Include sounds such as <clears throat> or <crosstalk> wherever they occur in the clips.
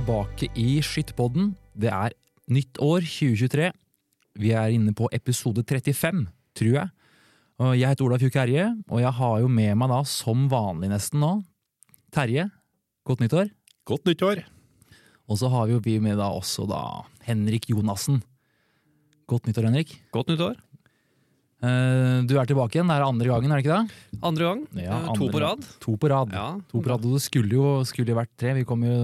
tilbake i Skyttpodden. Det er nytt år, 2023. Vi er inne på episode 35, tror jeg. Og jeg heter Ola Fjuk Herje, og jeg har jo med meg da, som vanlig nesten nå, Terje. Godt nyttår. Godt nyttår. Og så har vi jo vi med da også da Henrik Jonassen. Godt nyttår, Henrik. Godt nyttår. Eh, Du er tilbake igjen. Det er andre gangen, er det ikke det? Andre gang. Ja, andre, to på rad. To på rad. Ja. To på rad, og det skulle jo, skulle jo vært tre. Vi kommer jo,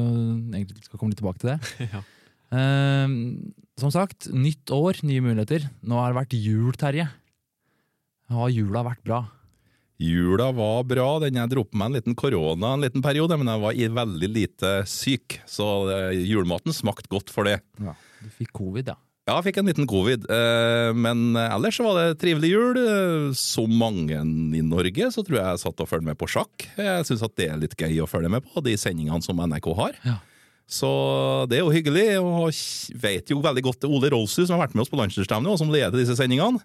egentlig skal komme litt tilbake til det. <laughs> Ja. uh, som sagt, nytt år, nye muligheter. Nå har det vært jul, Terje. Har jula vært bra? Jula var bra. Den jeg dro på meg en liten korona en liten periode, men jeg var i veldig lite syk, så eh, julematen smakte godt for det. Du fikk covid, ja. Ja, jeg fikk en liten covid, eh, men ellers var det trivelig jul. Så Som mange i Norge så tror jeg jeg satt og fulgte med på sjakk. Jeg syns det er litt gøy å følge med på de sendingene som NRK har. Ja. Så det er jo hyggelig, og vet jo veldig godt Ole Rolfsrud som har vært med oss på Landslagsstevnet, og som leder disse sendingene.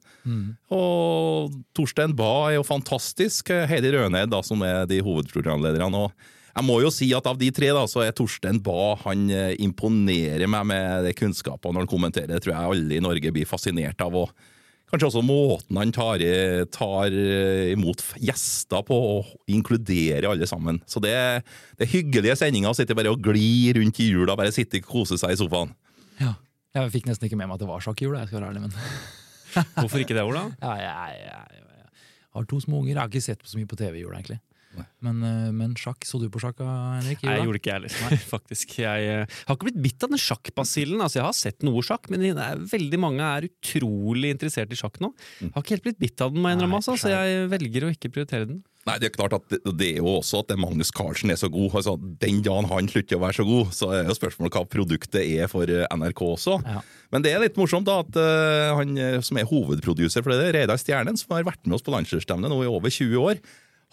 Og Torstein Bae er jo fantastisk. Heidi Røneid, da, som er de hovedprogramlederne. og jeg må jo si at Av de tre da, så er Torstein Bae han eh, imponerer meg med det kunnskapen når han kommenterer. Det tror jeg alle i Norge blir fascinert av. og Kanskje også måten han tar, tar eh, imot gjester på, og inkluderer alle sammen. Så det, er- det er hyggelige sendinger å sitte bare og gli rundt i jula, bare sitte og kose seg i sofaen. ja. Jeg fikk nesten ikke med meg at det var sjakk i jula. Jeg skal være ærlig, men Hvorfor ikke det, Ola? <laughs> ja, jeg, jeg, jeg, har to små unger. Jeg har ikke sett så mye på TV i jula, egentlig. Men, eh, men sjakk, så du på sjakk, Henrik? Nei, jeg gjorde ikke jeg heller, <laughs> faktisk. Jeg eh, har ikke blitt bitt av den sjakkbasillen. Altså, jeg har sett noe sjakk, men det er, veldig mange er utrolig interessert i sjakk nå. Jeg har ikke helt blitt bitt av den, må jeg innrømme, altså, så jeg velger å ikke prioritere den. Nei, Det er klart at det, det er jo også at Magnus Carlsen er så god. Altså, Den dagen han slutter å være så god, så er jo spørsmålet hva produktet er for eh, NRK også. Ja. Men det er litt morsomt da at uh, han som er hovedproduser for det, Reidar Stjernen, som har vært med oss på Landslagsstevnet nå i over 20 år,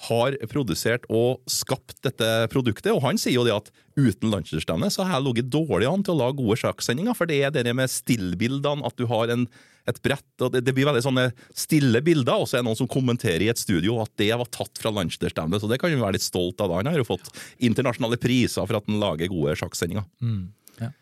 har produsert og skapt dette produktet. Og han sier jo det at uten Landslagsstevnet så har jeg ligget dårlig an til å lage gode sjakksendinger. For det er det med stillbildene, at du har en, et brett, og det, det blir veldig sånne stille bilder. Og så er det noen som kommenterer i et studio at det var tatt fra Landslagsstevnet. Så det kan vi være litt stolt av. da. Han har jo fått internasjonale priser for at han lager gode sjakksendinger. Mm, ja.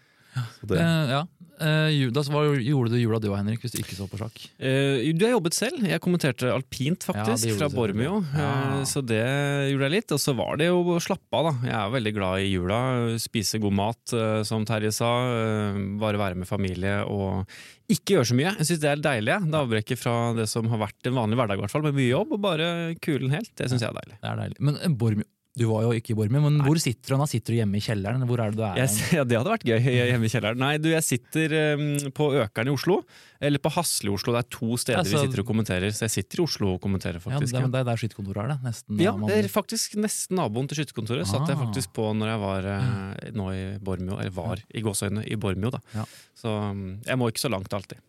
Det, Eh, ja. Eh, Judas, hva gjorde du jula du og Henrik, hvis du ikke så på sjakk? Uh, du har jobbet selv. Jeg kommenterte alpint, faktisk, ja, fra Bormio. Ja. Uh, så det gjorde jeg litt. Og så var det jo å slappe av, da. Jeg er veldig glad i jula. Spise god mat, eh, som Terje sa. eh, Bare være med familie og ikke gjøre så mye. Jeg syns det er deilig. Ja. Det avbrekket fra det som har vært en vanlig hverdag, i hvert fall, med mye jobb, og bare kulen helt. Det syns jeg er deilig. Det er deilig. Men eh, Bormio, du var jo ikke i Bormio, men hvor sitter du? Da sitter du hjemme i kjelleren? Hvor er det du er? Jeg, <laughs> ja, det hadde vært gøy hjemme i kjelleren. Nei, du, jeg sitter um, på Økeren i Oslo, eller på Hasle i Oslo. Det er to steder Altså- vi sitter og kommenterer, så jeg sitter i Oslo og kommenterer, ja, faktisk. det, men det er der skytterkontoret er, det. Nesten. Ja, det er faktisk nesten naboen til skytterkontoret. Satt jeg Ah. faktisk på når jeg var uh, nå i Bormio, eller var i gåseøyne i Bormio, da. Ja. Så um, jeg må ikke så langt alltid.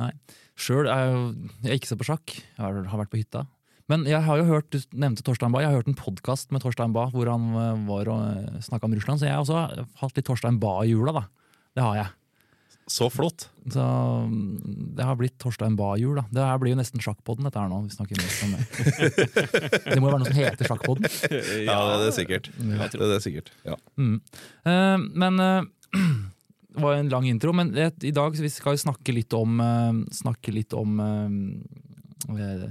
Nei. Sjøl er jo jeg ikke så på sjakk. Jeg har vært på hytta. Men jeg har jo hørt, du nevnte Torstein Bae, jeg har hørt en podkast med Torstein Bae hvor han eh, var og snakka om Russland, så jeg har også hatt litt Torstein Bae i jula, da. Det har jeg. så flott! Så mm, det har blitt Torstein Bae-jul, da. Det her blir jo nesten Sjakkpodden, dette her nå. Vi snakker mest om det. <laughs> det må jo være noe som heter Sjakkpodden. Ja, det er sikkert. sikkert. Det er det sikkert. Ja. Mm. Uh, men uh, <clears throat> det var en lang intro, men det, i dag vi skal vi snakke litt om, uh, snakke litt om uh, eh,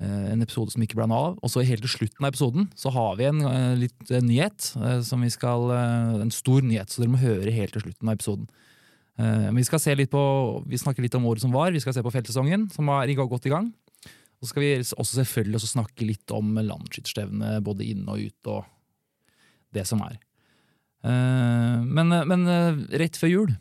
en episode som ikke ble noe av. Og så helt til slutten av episoden så har vi en eh, litt eh, nyhet. eh, som vi skal, eh, En stor nyhet, så dere må høre helt til slutten av episoden. Eh, vi skal se litt på, vi snakker litt om året som var, vi skal se på feltsesongen, som er godt i gang. Og så skal vi også selvfølgelig også snakke litt om landsskytterstevnet, både inne og ute, og det som er. Eh, men, men eh, rett før jul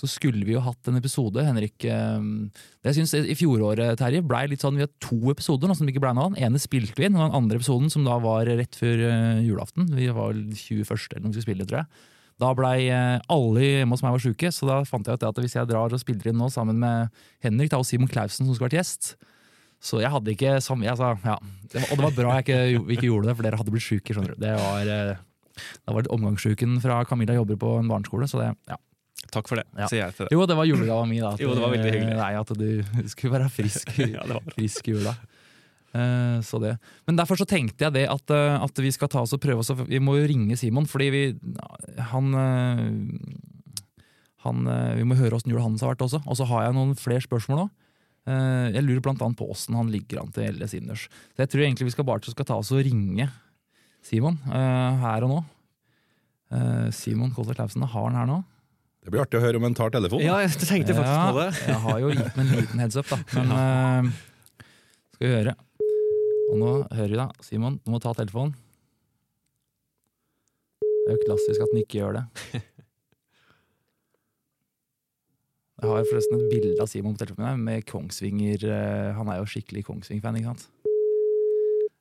så skulle vi jo hatt en episode, Henrik. Det Jeg synes I fjoråret Terje, ble litt sånn, vi hadde to episoder nå som ikke ble noe av. Den ene spilte vi inn, og den andre episoden, som da var rett før eh, julaften, vi var vel 21. eller noe skulle spille, tror jeg. Da blei eh, alle hjemme hos meg var sjuke, så da fant jeg ut at hvis jeg drar og spiller inn nå sammen med Henrik da, og Simon Clausen, som skulle vært gjest Så jeg hadde ikke samme sa, ja. Og det var bra jeg ikke, ikke gjorde det, for dere hadde blitt sjuke. Det var, eh, det omgangssjuken fra Camilla jobber på en barneskole, så det, ja. Takk for det, Ja. sier jeg til deg. Jo, det var julegava mi, da. at- <laughs> Jo, det var veldig hyggelig. Nei, at du <laughs> skulle være frisk, <laughs> Ja, det var bra. frisk i jula. Eh, så det. Men derfor så tenkte jeg det at, eh, at vi skal ta oss og prøve oss Vi må jo ringe Simon, fordi vi Han, eh, han Vi må høre åssen jula hans har vært også. Og så har jeg noen flere spørsmål òg. Jeg lurer blant annet på åssen han ligger an til LS innendørs. Så jeg tror egentlig vi skal bare skal ta oss og ringe Simon her og nå. Simon Kolter Clausen, har han her nå? Det blir artig å høre om en tar telefonen. Ja, jeg tenkte faktisk Ja, på det. jeg har jo gitt meg en liten heads up, da. Men uh, skal vi høre. Og nå hører vi da. Simon, du må ta telefonen. Det er jo klassisk at den ikke gjør det. Jeg har forresten et bilde av Simon på telefonen med Kongsvinger. eh, Han er jo skikkelig Kongsvinger-fan, ikke sant?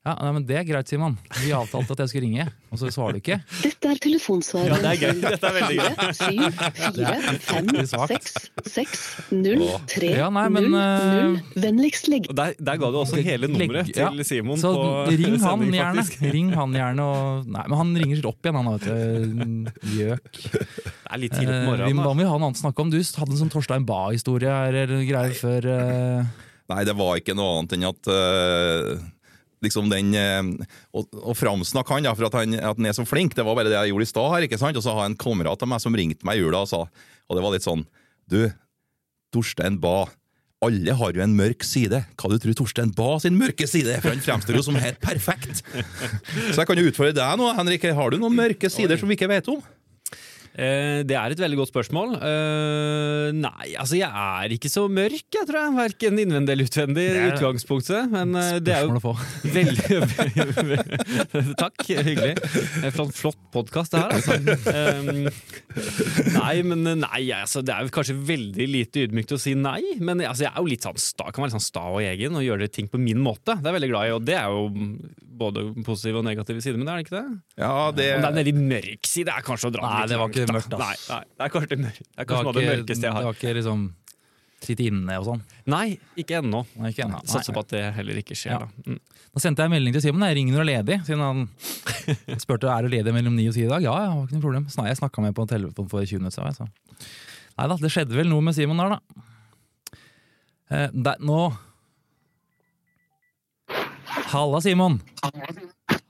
Ja, nei, men Det er greit, Simon. Vi avtalte at jeg skulle ringe, og så svarer du ikke. Dette er telefonsvaret. Ja, det er gøy. Dette er veldig gøy. 7, 4, 5, faktisk svakt. 6, 6, 0, 3, Ja, nei, men, 0, eh, 0. Vennligst legg der, der ga du også hele nummeret Ja, til Simon Så på ring han sending, gjerne. <laughs> Ring han gjerne og, Nei, men han ringer sikkert opp igjen, han vet du. Gjøk. Det er litt tidlig på Eh, vi, morgenen. hva da. må vi ha noe annet å snakke om? Du hadde en sånn Torstein Bae-historie her, eller greier før Uh... Nei, det var ikke noe annet enn at liksom den Å, å framsnakke han da, for at han, at han er så flink, det var bare det jeg gjorde i stad her. ikke sant? Og så har jeg en kamerat av meg som ringte meg i jula og sa Og det var litt sånn Du, Torstein Ba. Alle har jo en mørk side. Hva du tror Torstein Ba sin mørke side? For han fremstår jo som helt perfekt. <laughs> Så jeg kan jo utfordre deg nå, Henrik. Har du noen mørke sider som vi ikke vet om? Eh, det er et veldig godt spørsmål. Eh, nei, altså jeg er ikke så mørk, jeg tror jeg. Verken innvendig eller utvendig i utgangspunktet. Men eh, det er jo. <laughs> Veldig <laughs> Takk, hyggelig. En flott, flott podkast det her, altså. Nei, men nei, altså, det er jo kanskje veldig lite ydmykt å si nei. Men altså, jeg er jo litt sånn sta, kan være litt sånn sta og egen og gjøre ting på min måte. Det er jeg veldig glad i, og det er jo både positive og negative sider, men det er det ikke det? Ja, det Om det er en veldig mørk side, er kanskje å dra Nei, litt det var langt, ikke mørkt, ass. Nei, nei, det er kanskje det, mør- det er kanskje var noe av det mørkeste jeg har. var ikke liksom sitte inne og sånn. Nei, ikke ennå. Nei, ikke ennå. Satser på at det heller ikke skjer, Ja. da. Mm. Da sendte jeg en melding til Simon. Jeg ringer når du er ledig. Siden han <laughs> spurte er du ledig mellom 9 og 10 i dag. Ja, jeg har ikke noe problem. Snart Jeg snakka med på telefon for 20 minutter siden. Nei da, det skjedde vel noe med Simon der, da. Eh, der, nå Halla, Simon.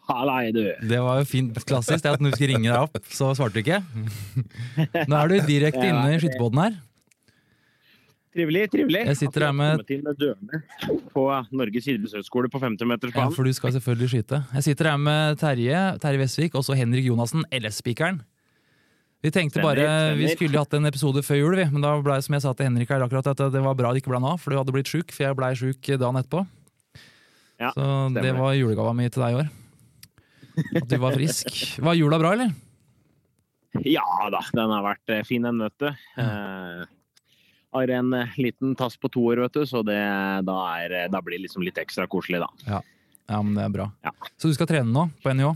Hallei, du. Det var jo fint klassisk det at når vi skulle ringe deg opp, så svarte du ikke. Nå er du direkte <laughs> Ja. inne i skytterbåten her. Trivelig, trivelig. Jeg sitter her med- med på Norges idrettshøgskole på 50 meters Ja, for du skal selvfølgelig skyte. Jeg sitter her med Terje, Terje Vestvik og så Henrik Jonassen, LS-spikeren. Vi tenkte bare, vi skulle hatt en episode før jul, vi. men da ble, som jeg sa til Henrik her akkurat, at det var bra det ikke ble av, for du hadde blitt sjuk, for jeg blei sjuk dagen etterpå. Ja, så det var julegava mi til deg i år. At du var frisk. Var jula bra, eller? Ja da, den har vært eh, fin, den, vet du. Eh, har en eh, liten tass på to år, vet du, så det, da, er, da blir det liksom litt ekstra koselig, da. Ja, men det er bra. Ja. Så du skal trene nå, på NIH?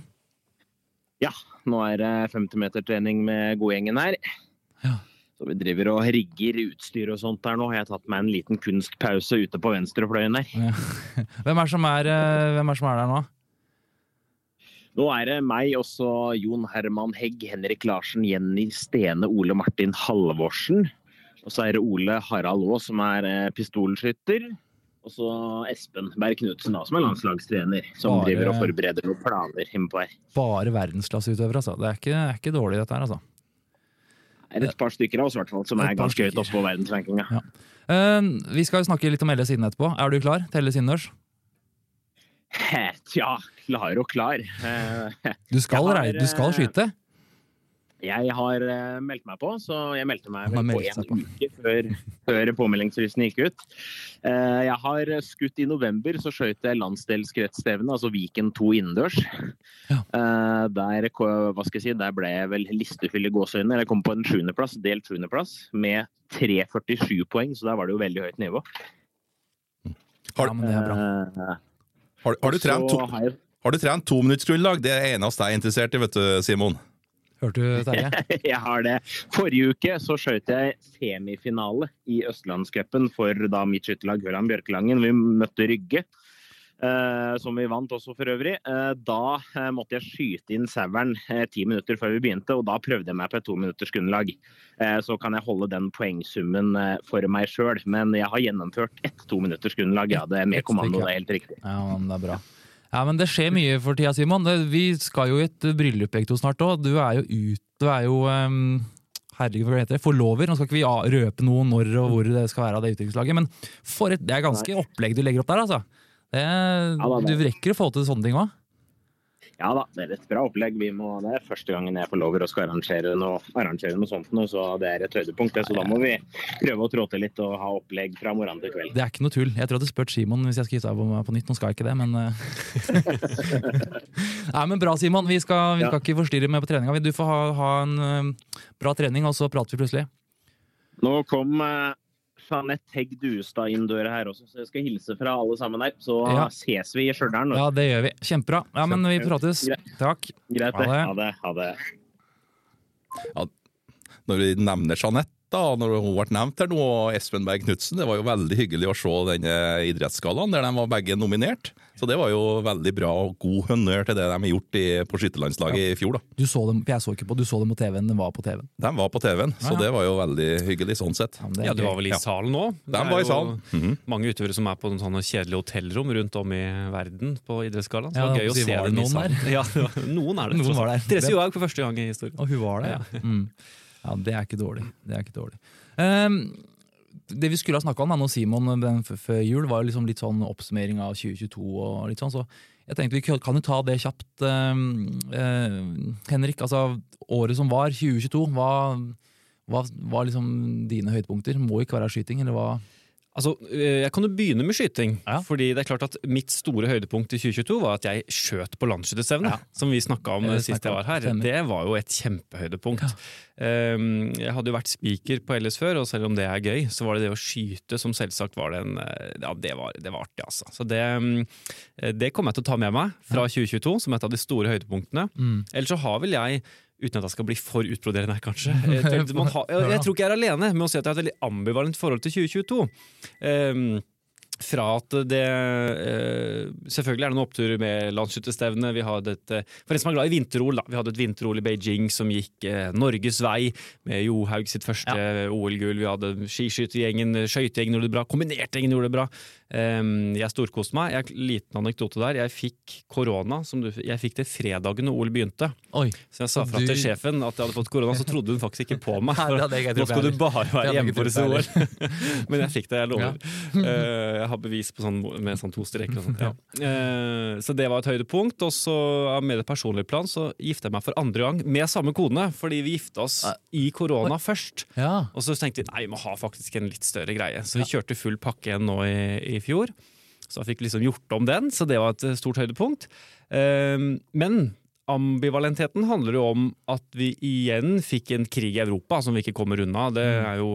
Ja, nå er det 50-metertrening med godgjengen her. Ja. Så vi driver og rigger utstyr og sånt her nå. Jeg har tatt meg en liten kunstpause ute på venstrefløyen her. Ja. <laughs> Hvem er som er, hvem er, det som er der nå? Nå er det meg, også Jon Herman Hegg, Henrik Larsen, Jenny Stene, Ole Martin Halvorsen. Og så er det Ole Harald Aa, som er eh, pistolskytter. Og så Espen Berg Knutsen, som er landslagstrener. Som Bare- driver og forbereder noen planer innpå her. Bare verdensklasseutøvere, altså. Det er ikke, er ikke dårlig, dette her, altså. Det er et par stykker av oss, i hvert fall, som er ganske høyt oppe på verdensrankinga. Ja. Uh, vi skal snakke litt om LS innen etterpå. Er du klar til LS innendørs? <laughs> Tja, klar og klar. Eh, <laughs> Du skal, har, du skal eh, skyte? Jeg har eh, meldt meg på, så jeg meldte meg på én uke før, før påmeldingsfristen gikk ut. Jeg har skutt i november, så skjøt jeg landsdelskretsstevne, altså Viken 2 innendørs. Ja. Der, hva skal jeg si, der ble jeg vel listefyll i gåseøynene. Jeg kom på en sjuendeplass, delt sjuendeplass, med 3,47 poeng, så der var det jo veldig høyt nivå. Har, Ja, men det bra. Har, har, du trent to, har du trent tominuttsgrunnlag? Det er det eneste jeg er interessert i, vet du, Simon. Hørte du, Terje? <laughs> Jeg har det. Forrige uke så skjøt jeg semifinale i Østlandscupen for da mitt skytterlag Høland Bjørkelangen. Vi møtte Rygge. Uh, som vi vant også for øvrig. Uh, da uh, måtte jeg skyte inn saueren ti minutter før vi begynte, og da prøvde jeg meg på et to minutters grunnlag. Eh, så kan jeg holde den poengsummen for meg sjøl, men jeg har gjennomført ett to minutters grunnlag. Ja, det er med kommando, det er helt riktig. Ja, men det er bra. Ja, men det skjer mye for tida, Simon. Vi skal jo i et bryllup begge to snart òg. Du er jo ut... Du er jo um, Herregud, hva heter det? Forlover. Nå skal ikke vi røpe noe når og hvor det skal være av det utviklingslaget, men for et, det er ganske opplegg du legger opp der, altså. Det, du rekker å få til sånne ting òg. Ja da, det er et bra opplegg. Vi må, det er første gangen jeg får lov å skal arrangere noe, arrangere noe sånt nå, så det er et høydepunkt. Så da må vi prøve å trå til litt og ha opplegg fra morgen til kveld. Det er ikke noe tull. Jeg tror jeg hadde spurt Simon hvis jeg skulle av meg på nytt. Nå skal jeg ikke det, men eh. <laughs> Nei, men Bra, Simon. Vi skal, vi Ja. ikke forstyrre med på treninga. Du får ha, ha en eh, bra trening, og så prater vi plutselig. Nå kom eh, Jeanette Hegg Duestad inn døra her også, så jeg skal hilse fra alle sammen her. Så Ja. ses vi i Stjørdal. Ja, det gjør vi. Kjempebra. Ja, men vi prates. Greit. Takk. Greit, Ha det. det. Ha det. Ha det. Når vi nevner Jeanette, da, når hun ble nevnt her nå, og Espen Berg Knutsen, det var jo veldig hyggelig å se denne idrettsgallaen der de var begge nominert. Så det var jo veldig bra og god honnør til det de har gjort i, på skytterlandslaget i fjor. da. Du så dem, jeg så ikke på, du så dem på TV-en. Den var på TV-en. De var på TV-en, så Ja, ja. det var jo veldig hyggelig sånn sett. Ja, det Ja, du var vel i Ja. salen òg? Det De var i jo Mm -hmm. Mange utøvere som er på sånne kjedelige hotellrom rundt om i verden på idrettsgallaen. Så Ja, det var gøy å se dem i salen. <laughs> Ja, noen er det. Noen var der. Therese Johaug for første gang i historien. Og hun var det, ja. Mm. Ja, det er ikke dårlig. Det er ikke dårlig. Um, det vi skulle ha snakka om da, nå Simon før jul, var liksom litt sånn oppsummering av 2022 og litt sånn, så jeg tenkte vi kan jo ta det kjapt. Uh, uh, Henrik, altså året som var, 2022, hva hva var liksom dine høydepunkter? Må ikke være skyting, eller hva? Altså, eh, Jeg kan jo begynne med skyting. Ja. Fordi det er klart at Mitt store høydepunkt i 2022 var at jeg skjøt på landsskytterstevne. Ja. Som vi snakka om eh, sist jeg var her. Stemmer. Det var jo et kjempehøydepunkt. Ja. jeg hadde jo vært speaker på LS før, og selv om det er gøy, så var det det å skyte som selvsagt var det en eh, Ja, det var, det var artig, altså. Så det, det kommer jeg til å ta med meg fra 2022 som et av de store høydepunktene. Mm. Ellers så har vel jeg Uten at jeg skal bli for utbroderende kanskje. <laughs> Jeg, man har, jeg, jeg tror ikke jeg er alene med å si at jeg har et veldig ambivalent forhold til 2022. Um, fra at det eh, Selvfølgelig er det noen oppturer med landsskytterstevnet. Vi hadde et, eh, for en som er glad i vinter-OL. Vi hadde et vinter-OL i Beijing som gikk eh, Norges vei, med Johaug sitt første OL-gull. Vi hadde skiskyttergjengen, skøytegjengen gjorde det bra, kombinertgjengen gjorde det bra. Um, jeg storkoste meg. Jeg, liten anekdote der. Jeg fikk korona. Som du, jeg fikk det fredagen når OL begynte. Oi. Så jeg sa fra du- til sjefen at jeg hadde fått korona, så trodde hun faktisk ikke på meg. <laughs> Ikke Nå skal du bare være hjemme for å se OL. <laughs> Men jeg fikk det, jeg lover. Eh, jeg har bevis på sånn, med sånn to streker og sånt. Ja. Eh, så det var et høydepunkt. Og så med det personlige plan så gifta jeg meg for andre gang med samme kone, fordi vi gifta oss i korona først. Ja. Og så tenkte vi nei, vi må ha faktisk en litt større greie. Så vi kjørte full pakke igjen nå i, i fjor. Så jeg fikk liksom gjort om den, så det var et stort høydepunkt. Eh, men ambivalentheten handler jo om at vi igjen fikk en krig i Europa som vi ikke kommer unna. Det er jo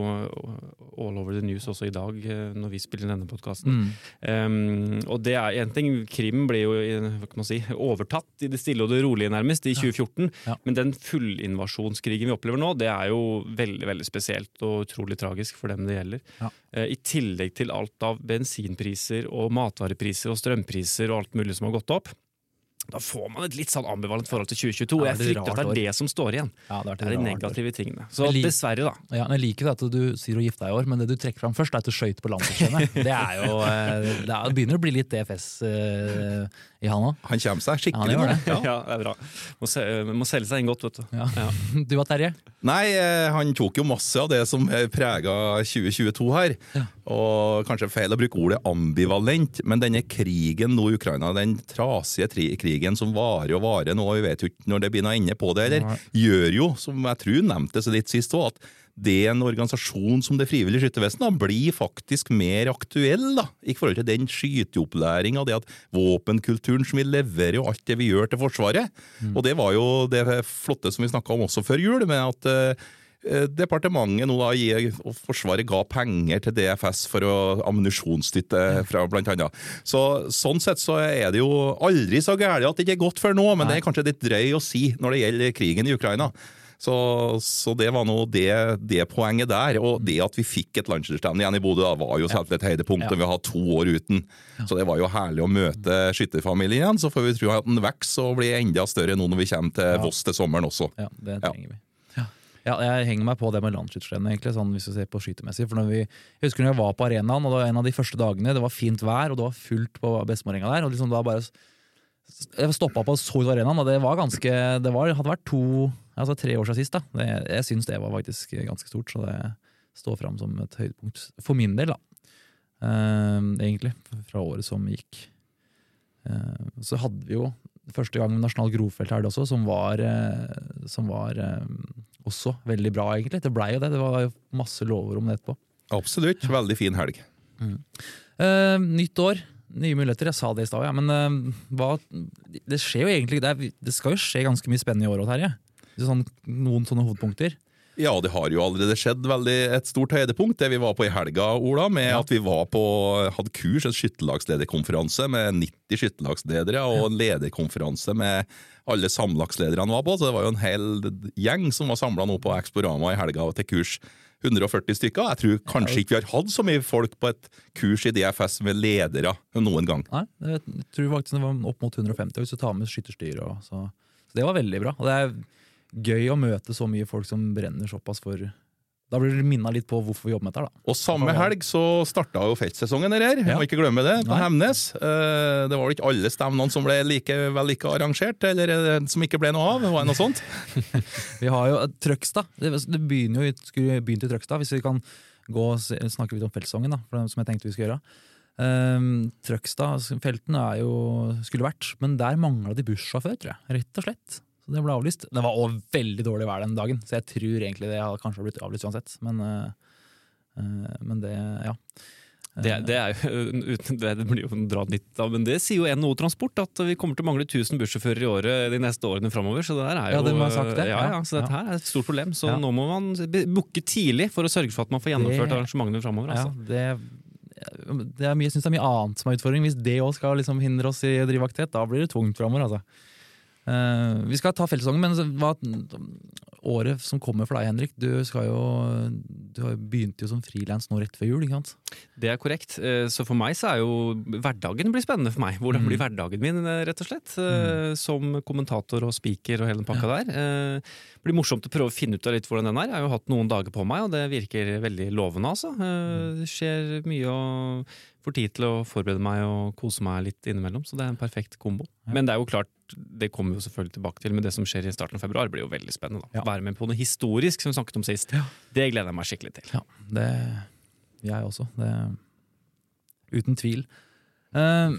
all over the news også i dag, eh, når vi spiller denne podkasten. Mm. Um, og det er en ting, Krim ble jo hva kan man si, overtatt i det stille og det rolige nærmest i 2014. Ja. Men den fullinvasjonskrigen vi opplever nå, det er jo veldig veldig spesielt og utrolig tragisk for dem det gjelder. Ja. Eh, I tillegg til alt av bensinpriser og matvarepriser og strømpriser og alt mulig som har gått opp. Da får man et litt sånn ambivalent forhold til 2022. og Ja, jeg er frykter at det er det som står igjen. Ja, det, Det er de negative år. tingene. Så dessverre, da. Ja, men Jeg liker at du sier å gifte deg i år, men det du trekker fram først, er at du skøyt på landet. <laughs> Det er jo eh, Det det begynner å bli litt DFS i han òg. Han kommer seg Ja, skikkelig han gjør det. Ja, det er bra. Må, se, må selge seg inn godt, vet du. Ja. Ja. <laughs> Du og Terje? Nei, eh, han tok jo masse av det som prega 2022 her. Og kanskje feil å bruke ordet ambivalent, men denne krigen nå i Ukraina, den trasige tri krigen som varer og varer nå, og vi vet jo ikke når det blir noe ende på det, eller, gjør jo, som jeg tror nevnte så litt sist òg, at det en organisasjon som Det frivillige skyttervesen da, blir faktisk mer aktuell da, i forhold til den skyteopplæringa, det at våpenkulturen som vi leverer og alt det vi gjør til Forsvaret. Og det var jo det flotte som vi snakka om også før jul, med at eh, departementet nå da gir, og Forsvaret ga penger til DFS for å ammunisjonsstøtte fra annet. Så, sånn sett så er det jo aldri så gærent at det ikke er godt før nå, men det er kanskje litt drøy å si når det gjelder krigen i Ukraina. Så, så det var nå det, det poenget der. Og det at vi fikk et landslagsstevne igjen i Bodø, da, var jo selvfølgelig et høydepunkt. Ja. Vi har to år uten. Så det var jo herlig å møte skytterfamilien igjen. Så får vi tro at den vokser og blir enda større nå når vi kommer til. Voss til sommeren også. Ja, det trenger vi. Ja, jeg henger meg på det med landsskytterstevnet, egentlig, sånn hvis du ser på skytemessig. For når vi, jeg husker når jeg var på arenaen, og det var en av de første dagene, det var fint vær, og det var fullt på Bestemorenga der. og liksom da bare Jeg stoppa på Sord Arena, arenaen, og det var ganske Det var, hadde vært to, altså tre år siden sist. da. Det, jeg syns det var faktisk ganske stort, så det står fram som et høydepunkt. For min del, da. Eh, egentlig. Fra året som gikk. Eh, så hadde vi jo første gang Nasjonal Grofelt her også, som var, eh, som var eh, også veldig bra, egentlig. Det blei jo det. Det var masse lover om det etterpå. Absolutt. Veldig fin helg. Eh, nytt år, nye muligheter. Jeg sa det i stad, ja. Men uh, hva Det skjer jo egentlig det, er, det skal jo skje ganske mye spennende i år òg, Terje. Sånn, noen sånne hovedpunkter. Ja, det har jo allerede skjedd veldig et stort høydepunkt. Det vi var på i helga, Ola, med Ja. at vi var på, hadde kurs, en skytterlagslederkonferanse med 90 skytterlagsledere, og en lederkonferanse med alle samlagslederne var på. Så det var jo en hel gjeng som var samla nå på Exporama i helga til kurs. 140 stykker. Jeg tror kanskje ikke vi har hatt så mye folk på et kurs i DFS med ledere noen gang. Nei, jeg tror faktisk det var opp mot 150 hvis du tar med skytterstyr. og Så, så det var veldig bra. Og det er gøy å møte så mye folk som brenner såpass for Da blir du minna litt på hvorfor vi jobber med dette. da. Og samme helg så starta jo feltsesongen her. Ja. må ikke glemme det, på Nei. Hemnes. Eh, Det var vel ikke alle stevnene som ble like vellykka arrangert, eller eh, som ikke ble noe av? Var det noe sånt? <laughs> Vi har jo Trøgstad. Det, det begynner jo, i- skulle begynt i Trøgstad, hvis vi kan gå og snakke litt om feltsesongen, da, for det, som jeg tenkte vi skulle gjøre. Um, Trøgstad, feltene er jo, skulle vært, men der mangla de bussjåfør, tror jeg. Rett og slett. Så det ble avlyst. Det var òg veldig dårlig vær den dagen, så jeg tror egentlig det hadde kanskje blitt avlyst uansett. Men, uh, men det, ja. Det, det, er jo, <laughs> det, det blir jo dratt dra litt av, men det sier jo NHO Transport, at vi kommer til å mangle 1000 bussjåfører i året de neste årene framover. Så det der er jo, Ja, de ha sagt det, Ja, ja. så dette Ja. her er et stort problem. Så Ja. nå må man booke tidlig for å sørge for at man får gjennomført Det- arrangementene framover. Ja, Altså. det, det er mye, jeg synes det er mye annet som er utfordring. Hvis det òg skal liksom hindre oss i aktivitet, da blir det tungt framover. Altså. Eh, vi skal ta feltsesongen, men hva, året som kommer for deg, Henrik Du, skal jo, du har jo begynt jo som frilans nå rett før jul. ikke sant? Det er korrekt. Eh, Så for meg så er jo hverdagen blir spennende for meg. Hvordan Mm. blir hverdagen min, eh, rett og slett. Eh, Som kommentator og speaker og hele den pakka der. Eh, Det blir morsomt å prøve å finne ut av litt hvordan den er. Jeg har jo hatt noen dager på meg, og det virker veldig lovende, altså. Eh, Det skjer mye og får tid til å forberede meg og kose meg litt innimellom. Så det er en perfekt kombo. Men det er jo klart, det kommer vi jo selvfølgelig tilbake til, men det som skjer i starten av februar blir jo veldig spennende. da. Ja. Være med på noe historisk, som vi snakket om sist. Det gleder jeg meg skikkelig til. Ja, det Jeg også. Det, uten tvil. Eh,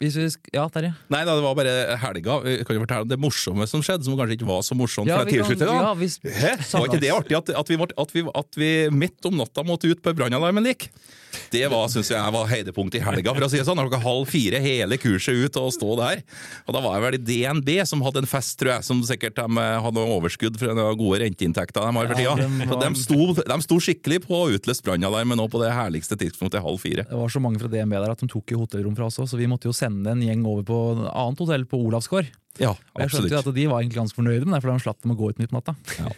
hvis vi sk ja, Terje? Nei da, det var bare helga. Jeg kan jo fortelle om det morsomme som skjedde, som kanskje ikke var så morsomt. Ja, for kan- ja, vi... Hæ? Var ikke det artig at, at, vi, at, vi, at vi midt om natta måtte ut på brannalarmen lik? Det var, synes jeg var høydepunktet i helga, for å si det sånn. Klokka halv fire, hele kurset ut og stå der. Og da var jeg vel i DNB som hadde en fest, tror jeg, som sikkert de eh, hadde overskudd fra de gode renteinntekter de har for tida. Ja, var- de sto, de sto skikkelig på å utløse brannalarmen nå på det herligste tidspunktet, halv fire. Det var så mange fra DNB der at de tok i hotellrom fra oss også, så vi måtte jo sende en gjeng over på et annet hotell på Olavsgård. Ja, Og jeg skjønte jo at de var egentlig ganske fornøyde med det, for de slapp dem å gå ut midt på natta. <laughs>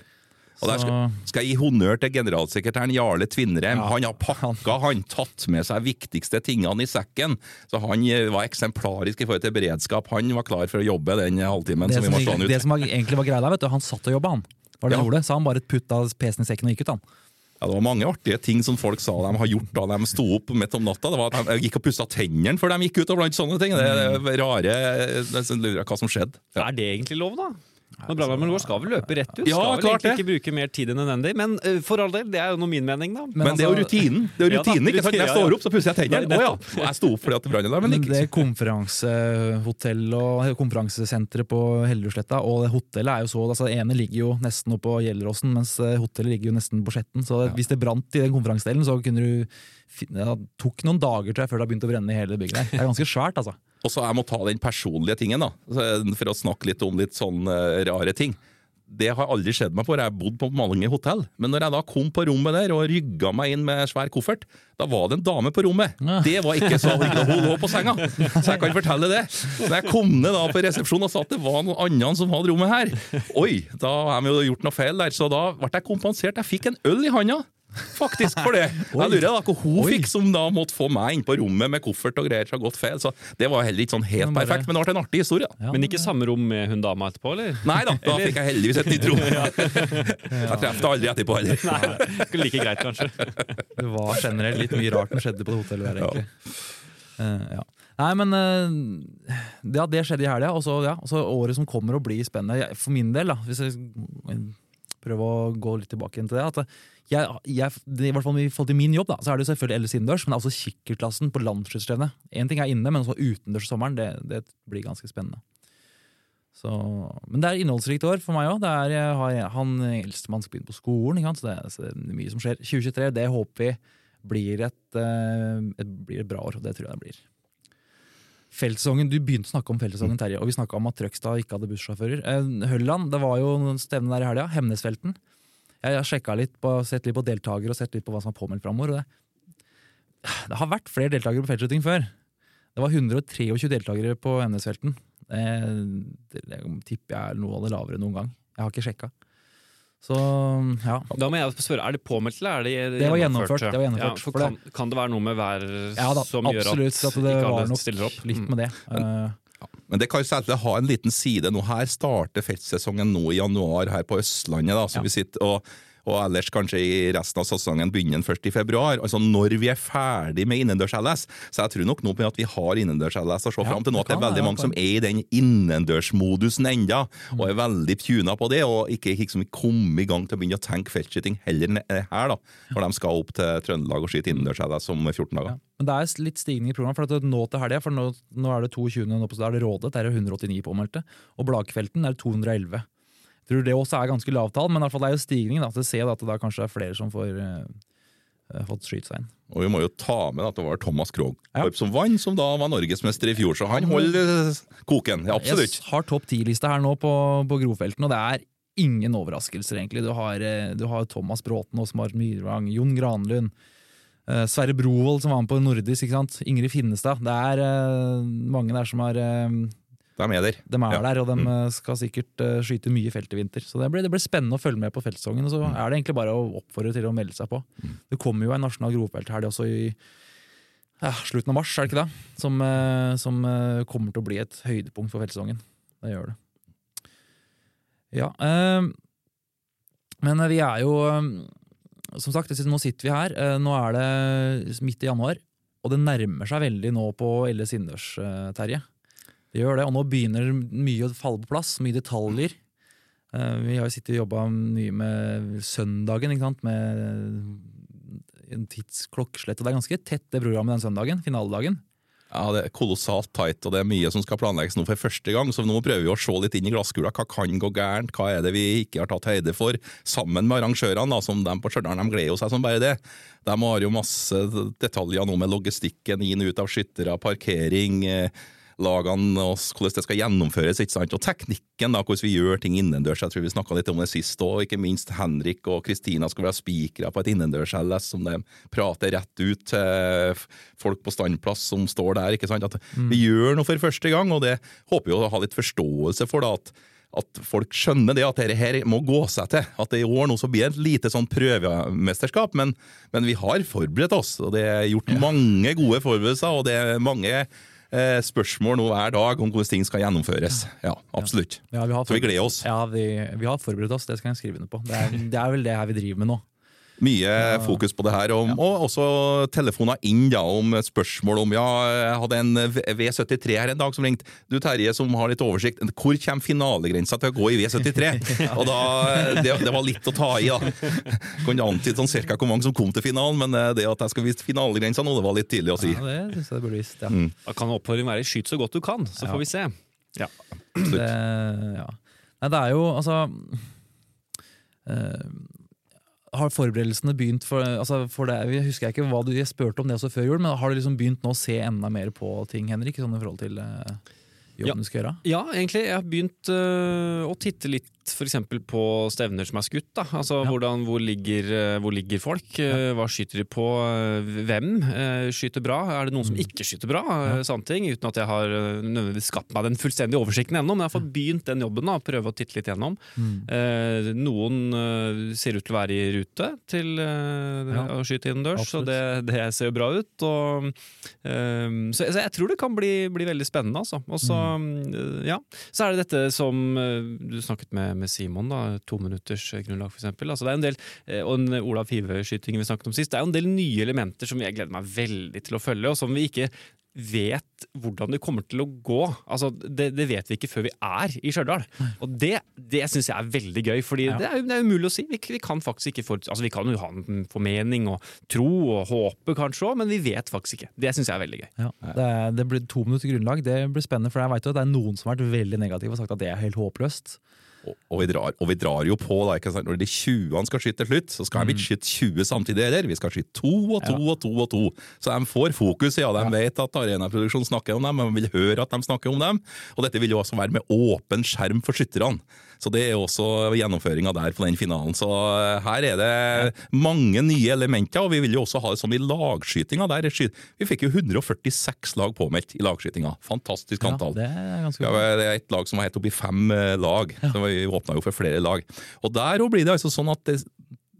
Og der skal, skal jeg gi honnør til generalsekretæren Jarle Tvinnrem, Ja. Han har pakka, han tatt med seg viktigste tingene i sekken. Så han eh, var eksemplarisk i forhold til beredskap. Han var klar for å jobbe den halvtimen det som vi må stå han det som egentlig var greia der, vet du, han satt og jobba, han. Var det Ja. han gjorde? Så han bare putta PC-en i sekken og gikk ut, han. Ja, det var mange artige ting som folk sa de har gjort da de sto opp midt om natta. Det var at De gikk og pussa tennene før de gikk ut, og blant sånne ting. Det er rare sånn, lurer på hva som skjedde. Ja. Er det egentlig lov, da? Når brannvarmen vår skal vel løpe rett ut? Ja, skal vel klart egentlig det. ikke bruke mer tid enn nødvendig. Men uh, for all del, det er jo noe min mening, da. Men, det er jo altså- rutinen. <laughs> Det er jo Ja da, rutinen, ikke sant? Når jeg ja, ja. står opp, så pusser jeg tennene. Å ja. Jeg sto opp fordi at brannalarmen gikk. det konferansehotell og konferansesenteret på Hellerudsletta og hotellet er jo så altså Det ene ligger jo nesten oppe på Gjelleråsen, mens eh, hotellet ligger jo nesten på Skjetten. Så hvis det brant i den konferansedelen, så kunne du finne, ja, det tok noen dager tror jeg, før det har begynt å brenne i hele bygget der. Det er ganske svært, altså. Og så jeg må ta den personlige tingen, da, for å snakke litt om litt sånn eh, rare ting. det har aldri skjedd meg før. Jeg har bodd på mange hotell. Men når jeg da kom på rommet der og rygga meg inn med svær koffert, da var det en dame på rommet. Det var ikke så hyggelig. Hun lå på senga, så jeg kan fortelle det. Så jeg kom ned da på resepsjonen og sa at det var noen andre som hadde rommet her. Oi, da har vi jo gjort noe feil der, så da ble jeg kompensert. Jeg fikk en øl i handa. Faktisk for det. <laughs> Jeg lurer da hva hun Oi. fikk som da måtte få meg inn på rommet med koffert og greier. Så har gått feil, så Det var heller ikke sånn helt bare- perfekt, men det ble en artig historie. da. Ja, Men ikke samme rom med hun dama etterpå, eller? Nei da, da fikk jeg heldigvis et nytt rom. <laughs> Jeg traff det aldri etterpå heller. Ikke like greit, kanskje. <laughs> Det var generelt litt mye rart som skjedde på det hotellet der, egentlig. Eh, ja. Nei, men eh, ja, det skjedde i helga, og så ja, året som kommer og blir spennende. For min del, da, hvis jeg prøver å gå litt tilbake igjen til det jeg, jeg, I hvert fall i forhold til min jobb, da, så er det selvfølgelig ellers innendørs, men det er også kikkertklassen på landslagsstevnet. Én ting er inne, men også utendørs sommeren. Det, det blir ganske spennende. Så, men det er innholdsrikt år for meg òg. Han eldstemann skal begynne på skolen. Så det, så det er mye som skjer. 2023 det håper vi blir et, eh, et, blir et bra år, og det tror jeg det blir. Feltsesongen, Du begynte å snakke om feltsesongen, Terje, og vi snakka om at Trøgstad ikke hadde bussjåfører. Eh, Hølland, det var jo stevne der i helga. Hemnesfelten. Jeg har sjekka litt på, sett litt på deltakere og sett litt på hva som er påmeldt framover. Det, det har vært flere deltakere på feltskyting før. Det var 123 deltakere på Hemnesfelten. Det, det, det tipper jeg er noe av det lavere noen gang. Jeg har ikke sjekka. Så ja. Da må jeg spørre, Er det påmeldt, eller er det Det var gjennomført, det var gjennomført, Ja, for for det- kan, kan det være noe med vær ja da, som gjør at. At det ikke alle stiller opp? litt med det. Eh, Men det kan jo selvfølgelig ha en liten side. Nå her starter feltsesongen nå i januar her på Østlandet. da, så Ja. vi sitter og og ellers kanskje i resten av sesongen begynner den først i februar. Altså når vi er ferdig med innendørs-LS. Så jeg tror nok nå på at vi har innendørs-LS å se Ja, fram til nå. At det er veldig mange som er i den innendørsmodusen enda, og er veldig tuna på det. Og ikke liksom komme i gang til å begynne å tenke feltskyting heller enn her, da. Når de skal opp til Trøndelag og skyte innendørs-LS om 14 dager. Ja. Men det er litt stigning i programmet. for at nå til helga, for nå, nå er det 22. Nå på, da er det Rådet, der er det 189 påmeldte. Og Blakfelten er det 211. Tror det også er ganske lavt tall, men i hvert fall det er jo stigning. da, til å se at det da kanskje er flere som får uh, fått skyte seg inn. Og vi må jo ta med at det var Thomas Krogh Ja. som vant, som da var norgesmester i fjor. Så han holder eh, koken. Ja, absolutt. Jeg har topp ti-lista her nå på, på Grofelten, og det er ingen overraskelser, egentlig. Du har, du har Thomas Bråten, Åsmar Myrvang, Jon Granlund. Sverre Brovold som var med på nordisk. ikke sant? Ingrid Finnestad. Det er uh, mange der som har eh, De er der. De er Ja. der, og de mm. skal sikkert uh, skyte mye felt i vinter. Så det blir, det blir spennende å følge med på feltsesongen. Så er det egentlig bare å oppfordre til å melde seg på. Det kommer jo en nasjonal grovfelthelg også i ja, slutten av mars, er det ikke det? Som, uh, som uh, kommer til å bli et høydepunkt for feltsesongen. Det gjør det. Ja. eh, men eh, vi er jo eh, Som sagt, nå sitter vi her. eh, Nå er det midt i januar. Og det nærmer seg veldig nå på LS innendørs, eh, Terje. Det gjør det, og nå begynner mye å falle på plass. Mye detaljer. Eh, Vi har jo sittet og jobba mye med søndagen, ikke sant? med en tidsklokkslett. Og det er ganske tett, det programmet den søndagen. Finaledagen. Ja, Det er kolossalt tight, og det er mye som skal planlegges nå for første gang. Så nå prøver vi å se litt inn i glasskula. Hva kan gå gærent? Hva er det vi ikke har tatt høyde for? Sammen med arrangørene, da, som de på Stjørdal, de gleder seg som bare det. De har jo masse detaljer nå med logistikken inn og ut av skyttere, parkering. eh, lagene og hvordan det skal gjennomføres, ikke sant? og teknikken, da, hvordan vi gjør ting innendørs. Jeg tror vi snakka litt om det sist òg. Ikke minst Henrik og Kristina skal være spikere på et innendørs-LS som de prater rett ut til folk på standplass som står der. ikke sant? At Vi gjør noe for første gang, og det håper vi å ha litt forståelse for. da, at at folk skjønner det at dette her må gå seg til. At det i år nå så blir det et lite sånn prøvemesterskap, men, men vi har forberedt oss. og Det er gjort mange gode forberedelser, og det er mange eh, spørsmål nå hver dag om hvordan ting skal gjennomføres. Ja, absolutt. Ja, vi har Så vi gleder oss. Ja, vi, vi har forberedt oss, det skal jeg skrive under på. Det er, det er vel det her vi driver med nå. Mye fokus på det her, og, og også telefoner inn da, om spørsmål om Ja, jeg hadde en V- V73 her en dag som ringte. Du Terje, som har litt oversikt, hvor kommer finalegrensa til å gå i V73? <laughs> Og da, det, det var litt å ta i, da. Kunne antyde sånn cirka hvor mange som kom til finalen, men eh, det at jeg skal vise finalegrensa nå, det var litt tidlig å si. Ja, det synes jeg burde vist, ja. Mm. Da kan oppfordringen være 'skyt så godt du kan', så Ja. får vi se. Det, ja. Nei, det er jo altså eh, Har forberedelsene begynt for, altså for det, Jeg husker ikke hva du jeg spurte om det også før jul, men har du liksom begynt nå å se enda mer på ting, Henrik? Sånn i forhold til eh, jobben Ja. du skal gjøre? Ja, egentlig. Jeg har begynt øh, å titte litt f.eks. på stevner som er skutt. Da. Altså, Ja. hvordan, hvor, ligger, eh, hvor ligger folk? Ja. Hva skyter de på? Eh, Hvem eh, skyter bra? Er det noen som ikke skyter bra? Ja. Sånne ting, Uten at jeg har eh, skapt meg den fullstendige oversikten ennå, men jeg har fått begynt den jobben. da, Prøve å titte litt gjennom. Eh, Noen eh, ser ut til å være i rute til eh, å skyte innendørs, så det, det ser jo bra ut. Og, eh, så, så jeg tror det kan bli, bli veldig spennende, altså. Og så, eh, ja. så er det dette som eh, du snakket med, med Simon, da, to minutters grunnlag for eksempel. Altså, det er en del, eh, og en Olav Five-skytingen vi snakket om sist. Det er jo en del nye elementer som jeg gleder meg veldig til å følge, og som vi ikke vet hvordan det kommer til å gå. Altså, det, det vet vi ikke før vi er i Stjørdal. Og det, det syns jeg er veldig gøy, Fordi Ja. det, er, det er umulig å si. Vi, vi kan faktisk ikke for, altså, vi kan jo ha en formening og tro og håpe kanskje òg, men vi vet faktisk ikke. Det syns jeg er veldig gøy. Ja, det, det blir to minutter grunnlag. Det blir spennende, for jeg vet jo at det er noen som har vært veldig negative og sagt at det er helt håpløst. Og, og, vi drar, og vi drar jo på, da, ikke sant? når de 20-ene skal skyte til slutt, så skal vi ikke skyte 20 samtidig heller. Vi skal skyte to og to og to og to. Så de får fokus, ja. De vet at Arenaproduksjon snakker om dem, og vil høre at de snakker om dem. Og dette vil jo også være med åpen skjerm for skytterne. Så det er også gjennomføringa der på den finalen. Så eh, her er det mange nye elementer, og vi vil jo også ha det sånn i lagskytinga. Der er vi fikk jo 146 lag påmeldt i lagskytinga. Fantastisk Ja, antall. det er ganske Ja, det er et lag som var helt oppe i fem lag. lag. Så vi åpna jo for flere lag. Og der blir det altså sånn at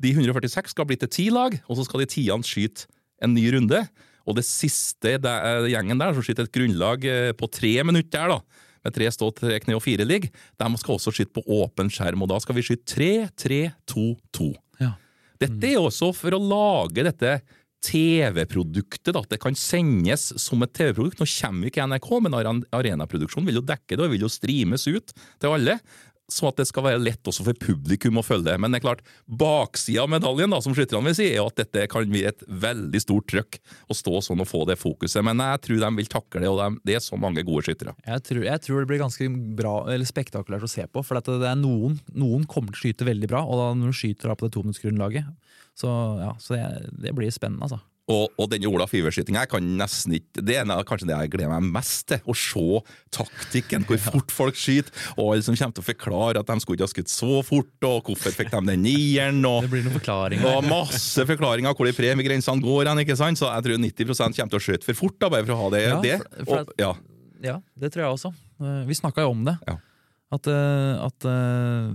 de 146 skal bli til ti lag, og så skal de tiende skyte en ny runde. Og det siste det er gjengen der, som skyter et grunnlag eh, på tre minutter der, da, med tre stå, tre kne og fire ligg, de skal også skyte på åpen skjerm. Og da skal vi skyte tre, tre, to, to. Ja. Dette er også for å lage dette TV-produktet, at det kan sendes som et TV-produkt. Nå kommer ikke NRK, men Arenaproduksjonen vil jo dekke det og vil jo streames ut til alle. Så at det skal være lett også for publikum å følge. Men det er klart, baksida av medaljen, da, som skytterne vil si, er at dette kan bli et veldig stort trøkk å stå sånn og få det fokuset. Men jeg tror de vil takle det, og de, det er så mange gode skyttere. Jeg tror, jeg tror det blir ganske bra, eller spektakulært å se på. For det er noen, noen kommer til å skyte veldig bra, og da når du skyter da på det tominuttsgrunnlaget, så, ja, så det, det blir spennende, altså. Og, og denne Olaf ikke Det er kanskje det jeg gleder meg mest til. Å se taktikken, hvor fort folk skyter, og alle som kommer til å forklare at de skulle ikke ha skutt så fort, og hvorfor fikk de den nieren, og, Det blir noen forklaringer. og masse forklaringer hvor de premiegrensene går hen, ikke sant? Så jeg tror 90 kommer til å skyte for fort, da, bare for å ha det. Ja, det. for- for Og, ja. Ja, det tror jeg også. Eh, Vi snakka jo om det. Ja. At, eh, at eh,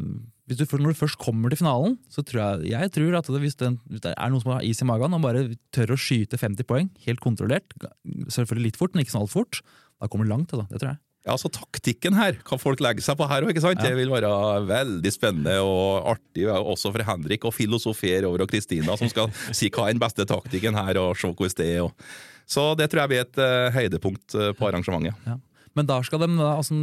du, når du først kommer til finalen, så tror jeg, jeg tror at det, hvis, det, hvis det er noen som har is i magen og bare tør å skyte 50 poeng, helt kontrollert, selvfølgelig litt fort, men ikke sånn altfor fort, da kommer du langt. Da, Det tror jeg. Ja, så Taktikken her, hva folk legger seg på her òg, Ja. det vil være veldig spennende og artig. Også for Henrik å filosofere over, og Kristina som skal si hva er den beste taktikken her, og se hvordan det er. Og. Så det tror jeg blir et uh, høydepunkt eh, på arrangementet. Ja. Men da skal de, altså,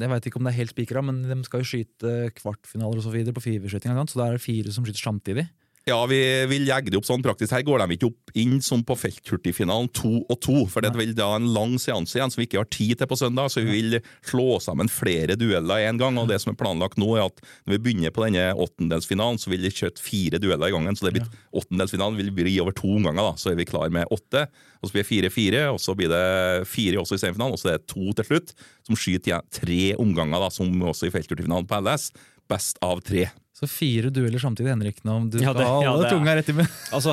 jeg vet ikke om det er helt spikra, men de skal jo skyte kvartfinaler og så videre på fiverskyting. Så da er det fire som skyter samtidig. Ja, vi vil legge det opp sånn praktisk. Her går de ikke opp inn som på felthurtigfinalen to og to, for det vil da en lang seanse igjen som vi ikke har tid til på søndag, så vi vil slå sammen flere dueller en gang. Og det som er planlagt nå, er at når vi begynner på denne åttendelsfinalen, så vil vi kjøtte fire dueller i gangen. Så det blir, åttendelsfinalen vil bli over to omganger, da. Så er vi klar med åtte. Og så blir det fire-fire, og så blir det fire også i semifinalen, og så er det to til slutt, som skyter igjen tre omganger, da, som også i felthurtigfinalen på LS. Best av tre. Så fire dueller samtidig, Henrik. Nå, du Ja, skal det- ha ja, er- tunga rett i munnen. <laughs> Altså,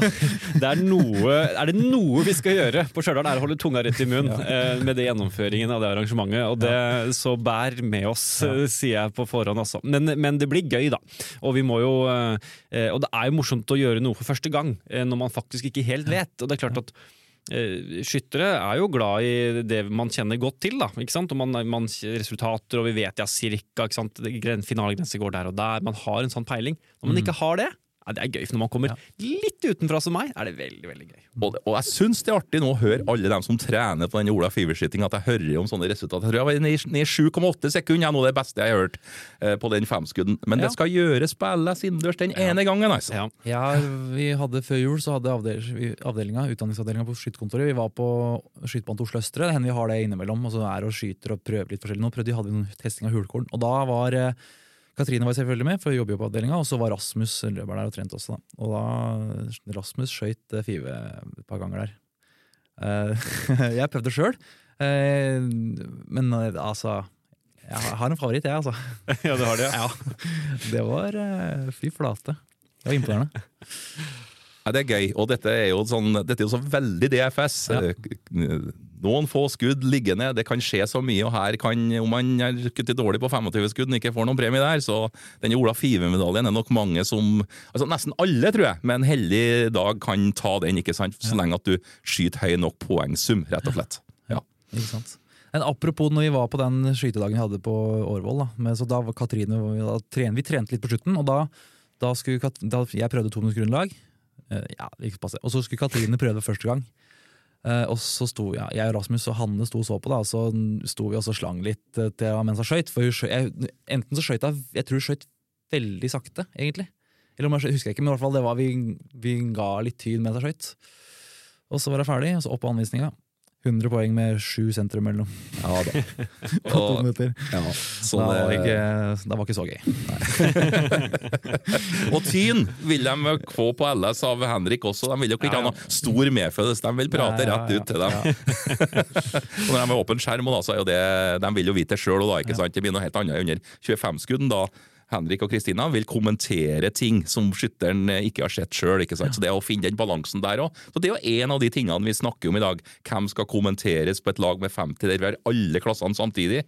det er, noe, er det noe vi skal gjøre på Stjørdal, er å holde tunga rett i munnen <laughs> eh, med det gjennomføringen av det arrangementet. Og det, Så bær med oss, eh, sier jeg på forhånd. Altså. Men, men det blir gøy, da. Og, vi må jo, eh, og det er jo morsomt å gjøre noe for første gang, eh, når man faktisk ikke helt vet. Og det er klart at eh, Skyttere er jo glad i det man kjenner godt til. da, ikke sant? Og man, man Resultater, og vi vet ja cirka ikke sant? Gren- går der og der. Man har en sånn peiling. Når man ikke har det, ja, det er gøy. For når man kommer litt utenfra som meg, er det veldig veldig gøy. Og, det, og jeg syns det er artig nå å høre alle dem som trener på den Ola Fiver-skytinga, at jeg hører om sånne resultater. Jeg tror jeg var ned i- ned i 7,8 sekunder, nå det beste jeg har hørt eh, på den femskudden. Men Ja. det skal gjøres på LS innendørs den ene gangen, altså. Ja. Ja, vi hadde Før jul så hadde avdel, vi- avdelinga, utdanningsavdelinga på skytterkontoret, Vi var på skytebanen til Oslo Østre. Det hender vi har det innimellom. Og så er og skyter og prøver litt forskjellig. Nå prøvde, hadde vi noen testing av hulkorn. Og da var eh, Katrine var selvfølgelig med, for hun jobber jo på avdelinga. Og så var Rasmus løper der og trente også. Da. Og da Rasmus skøyt eh, Five et par ganger der. Eh, <laughs> jeg prøvde sjøl, men eh, altså Jeg har en favoritt, jeg, altså. <laughs> Ja, det har det, Ja, <laughs> Det var Fy flate. Det var imponerende. Ja, det er gøy, og dette er jo, sånn, dette er jo så veldig DFS. Ja. Noen få skudd liggende, det kan skje så mye, og her kan, om man er kuttet dårlig på 25 skudd og ikke får noen premie der, så denne Ola Five-medaljen er nok mange som altså Nesten alle, tror jeg, med en heldig dag kan ta den, ikke sant? så lenge at du skyter høy nok poengsum, rett og slett. Ja. Ikke sant? Men apropos når vi var på den skytedagen vi hadde på Årvoll, da, med, så da var Katrine da Vi trente litt på slutten, og da, da skulle da, Jeg prøvde to minutters grunnlag, eh, ja, det gikk passe. og så skulle Katrine prøve første gang. Eh, og så sto ja, jeg og Rasmus og Hanne sto og så på, da, og så sto vi og slang litt eh, til mens hun skøyt. For hun skjøt, jeg, enten så skøyt hun Jeg tror hun skøyt veldig sakte, egentlig. Eller om jeg husker jeg ikke, men i hvert fall det var vi, vi ga litt tid mens jeg skøyt. Og så var jeg ferdig, og så opp på anvisninga. 100 poeng med sju sentrum eller noe. Ja da. <laughs> Og, minutter. ja, så da, var ikke, det var ikke så gøy. <laughs> Og Tyn vil de få på LS av Henrik også. De vil jo ikke ha noe stor medfølelse, de vil prate Ja, ja, rett ut til dem. <laughs> og når de har åpen skjerm, da, så er jo det, de vil jo vite det sjøl, ikke sant? Det blir noe helt annet under 25-skudden. da Henrik og Kristina vil kommentere ting som skytteren ikke har sett sjøl. Så det å finne den balansen der òg. Det er jo en av de tingene vi snakker om i dag. Hvem skal kommenteres på et lag med 50 der vi har alle klassene samtidig?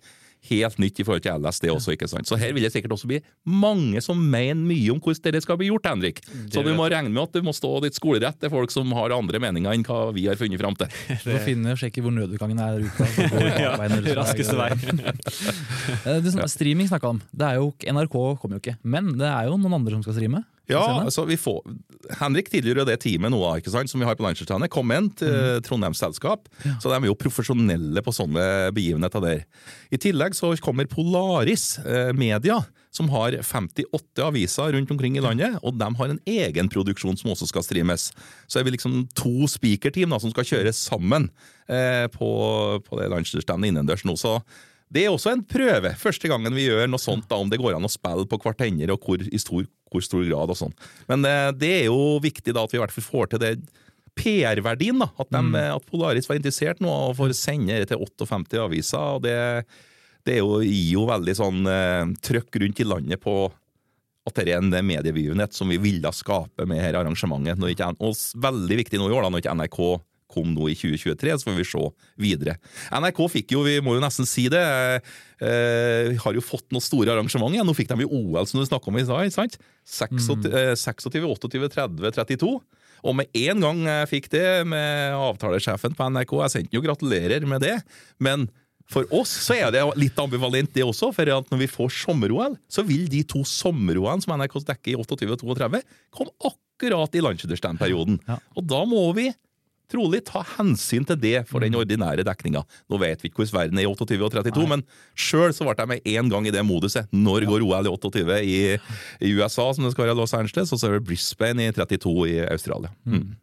Helt nytt i forhold til LS, det også. ikke sant? Så her vil det sikkert også bli mange som mener mye om hvordan dette skal bli gjort, Henrik. Så du må regne med at du må stå ditt skolerett til folk som har andre meninger enn hva vi har funnet fram til. <laughs> Du må finne sjekke hvor nødutgangen er ute. så <laughs> går det bakveien, eller så er det- Raskeste vei. Eh, streaming snakka om. Det er jo, NRK kommer jo ikke, men det er jo noen andre som skal streame. Ja, altså vi får Henrik tilhører det teamet nå, ikke sant, som vi har på Landslagsstevnet. Kom inn til mm. Trondheims selskap, så de er jo profesjonelle på sånne begivenheter der. I tillegg så kommer Polaris eh, Media, som har 58 aviser rundt omkring i landet, og de har en egen produksjon som også skal streames. Så er vi liksom to speakerteam da, som skal kjøre sammen eh, på, på det Landslagsstevnet innendørs nå. så det er også en prøve. Første gangen vi gjør noe sånt, da, om det går an å spille på hverandre, og hvor, i stor, hvor stor grad og sånn. Men eh, det er jo viktig da at vi i hvert fall får til det PR-verdien. da, at, de, at Polaris var interessert nå og får sende det til 58 aviser. og Det, det er jo, gir jo veldig sånn eh, trøkk rundt i landet på at det er en mediebegivenhet som vi ville skape med her arrangementet. Når ikke, og veldig viktig nå i år, da, når ikke NRK kom nå i 2023, så får vi se videre. NRK fikk jo, vi må jo nesten si det, eh, har jo fått noen store arrangement igjen. Nå fikk de jo OL, som du snakka om i stad. sant? 26, eh, 26, 28, 30, 32. Og med en gang jeg fikk det med avtalesjefen på NRK, jeg sendte jo gratulerer med det, men for oss så er det litt ambivalent det også, for når vi får sommer-OL, så vil de to sommer-OL som NRK dekker i 28 og 32, komme akkurat i landslagsperioden. Ja. Og da må vi trolig ta hensyn til det for den ordinære dekninga. Nå vet vi ikke hvordan verden er i 28 og 32, men sjøl så ble jeg med én gang i det moduset. Når går OL i 28 i, i USA, som det skal være i Los Angeles, og så er det Brisbane i 32 i Australia. Mm.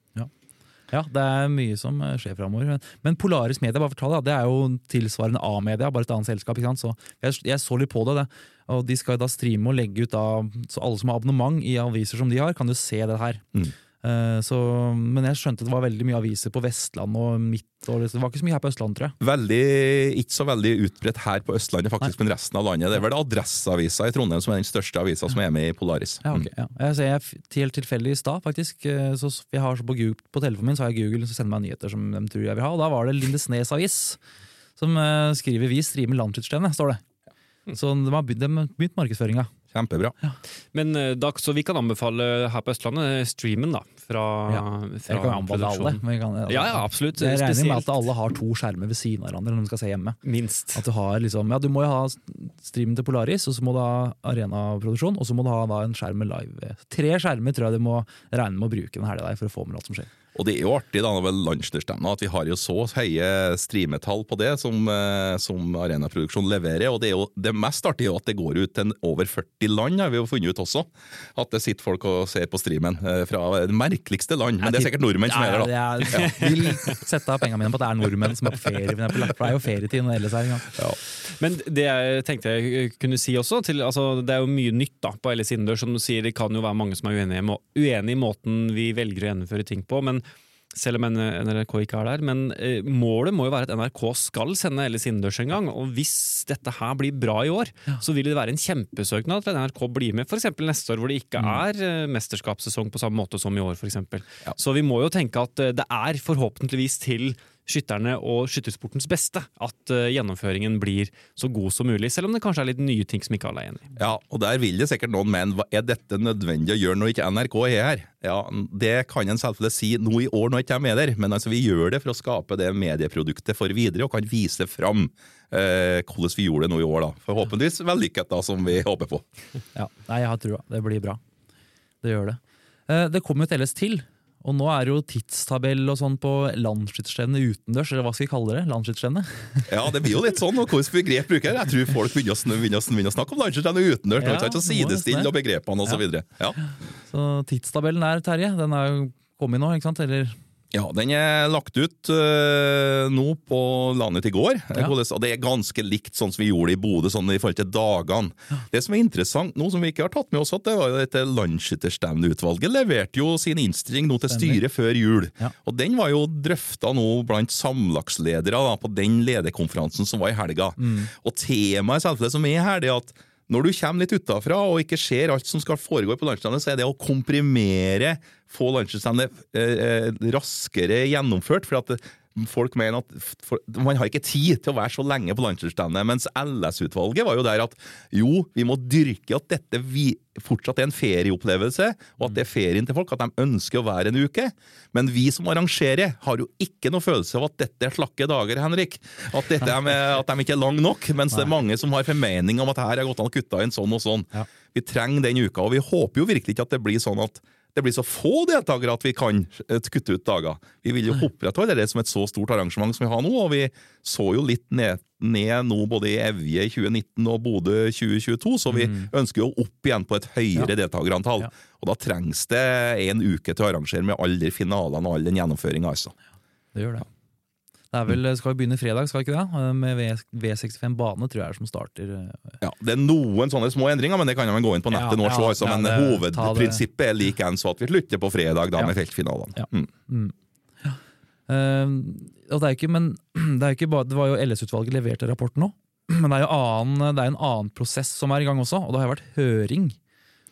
Ja, det er mye som eh, skjer framover. Men Polaris Media bare fortell, det er jo tilsvarende A-media, bare et annet selskap. ikke sant? Så jeg, jeg så litt på det, det. Og de skal da streame og legge ut da, så alle som har abonnement i aviser som de har, kan jo se det her. Mm. Eh, så, men jeg skjønte det var veldig mye aviser på Vestlandet og midt, og det var ikke så mye her på Østlandet, tror jeg. Veldig, ikke så veldig utbredt her på Østlandet, faktisk, men resten av landet. Det er vel Adresseavisa i Trondheim som er den største avisa som er med i Polaris. Ja, okay, ja. Jeg ser jeg helt tilfeldig i stad, faktisk. eh, Så jeg har så på, Google, på telefonen min så har jeg Google som sender meg nyheter som de tror jeg vil ha. Og da var det Lindesnes Avis som eh, skriver 'Vi streamer landskipsstevnet', står det. Så de har begynt, de har begynt markedsføringa. Kjempebra. Men eh, da, så vi kan anbefale her på Østlandet eh, streamen, da. Fra, Ja, fra kan anbefale alle. Men jeg Ja, ja, absolutt. Jeg regner med at alle har to skjermer ved siden av hverandre når de skal se hjemme. Minst. At Du har liksom, ja, du må jo ha streamen til Polaris, og så må du ha arenaproduksjon, og så må du ha da en skjerm med live. Tre skjermer tror jeg du må regne med å bruke den helga for å få med alt som skjer. Og det er jo artig da, ved Lunsjstevna at vi har jo så høye streametall på det som, eh, som Arenaproduksjon leverer. Og det, er jo, det mest artige er jo at det går ut til over 40 land, har vi jo funnet ut også. At det sitter folk og ser på streamen eh, fra det merkeligste land. Men det er sikkert nordmenn som er her, da. Ja, vil sette av pengene mine på at det er nordmenn som er på ferie. For eksempel, for det er jo ferietid når ellers er. Ja. Men det jeg tenkte jeg kunne si også, til, altså, det er jo mye nytt da på LS innendørs. Som du sier, det kan jo være mange som er uenige, uenige i måten vi velger å gjennomføre ting på. Men selv om NRK ikke er der. Men eh, målet må jo være at NRK skal sende Ellis innendørs en gang. Og hvis dette her blir bra i år, så vil det være en kjempesøknad til at NRK blir med f.eks. neste år, hvor det ikke er eh, mesterskapssesong på samme måte som i år. For eksempel. Så vi må jo tenke at eh, det er forhåpentligvis til skytterne og skyttersportens beste at eh, gjennomføringen blir så god som mulig, selv om det kanskje er litt nye ting som ikke alle er enig i. Ja, og der vil det sikkert noen mene hva- er dette nødvendig å gjøre når ikke NRK er her? Ja, Det kan en selvfølgelig si nå i år når ikke de er der, men altså vi gjør det for å skape det medieproduktet for videre og kan vise fram eh, hvordan vi gjorde det nå i år. da. Forhåpentligvis vellykket, da, som vi håper på. Ja, nei, jeg har trua. Det blir bra. Det gjør det. Eh, Det kommer jo et LS til, og nå er det jo tidstabell og sånn på landsskytterstevne utendørs, eller hva skal vi kalle det? Landsskytterstevne? <laughs> Ja, det blir jo litt sånn, og hvilket begrep bruker jeg? Jeg tror folk begynner å, begynner å, begynner å snakke om landskjøttene utendørs, Ja, må sidestille og begrepene osv. Ja. Ja. Så tidstabellen er, Terje, den er jo kommet nå, ikke sant? Eller ja, den er lagt ut øh, nå på landet i går, Ja. Og det er ganske likt sånn som vi gjorde i Bodø, sånn i forhold til dagene. Det som er interessant nå, som vi ikke har tatt med oss, at det var jo dette landsskytterstevneutvalget leverte jo sin innstilling nå til styret før jul. Ja. Og den var jo drøfta nå blant samlagsledere da, på den lederkonferansen som var i helga. Mm. Og temaet selvfølgelig som er her, det er at når du kommer litt utafra og ikke ser alt som skal foregå på landslaget, så er det å komprimere, få landslaget eh, eh, raskere gjennomført. for at Folk mener at for, Man har ikke tid til å være så lenge på landslagsstevnet. Mens LS-utvalget var jo der at jo, vi må dyrke at dette vi, fortsatt er en ferieopplevelse, og at det er ferien til folk, at de ønsker å være en uke. Men vi som arrangerer, har jo ikke noe følelse av at dette er slakke dager, Henrik. At, dette er med, at de ikke er lange nok. Mens det er mange som har formening om at her er godt an å kutte inn sånn og sånn. Ja. Vi trenger den uka, og vi håper jo virkelig ikke at det blir sånn at det blir så få deltakere at vi kan eh, kutte ut dager. Vi vil jo opprettholde det som et så stort arrangement som vi har nå, og vi så jo litt ned, ned nå både i Evje i 2019 og Bodø 2022, så vi ønsker jo opp igjen på et høyere Ja. deltakerantall. Ja. Og da trengs det en uke til å arrangere med alle finalene og all den gjennomføringa, altså. det gjør det. Det er vel, skal vi begynne fredag, skal vi ikke det? Eh, Med V- V65 bane, tror jeg er som starter. eh, Ja, Det er noen sånne små endringer, men det kan man gå inn på nettet Ja, nå ja, altså, ja, men det- det- hovedprinsippet er likeens, så at vi slutter på fredag da med feltfinalene. Ja. Mm. Eh, og det er ikke, men <clears throat> det, er ikke bare, det var jo LS-utvalget leverte rapporten nå. <clears throat> Men det er jo annen, det er en annen prosess som er i gang også, og det har vært høring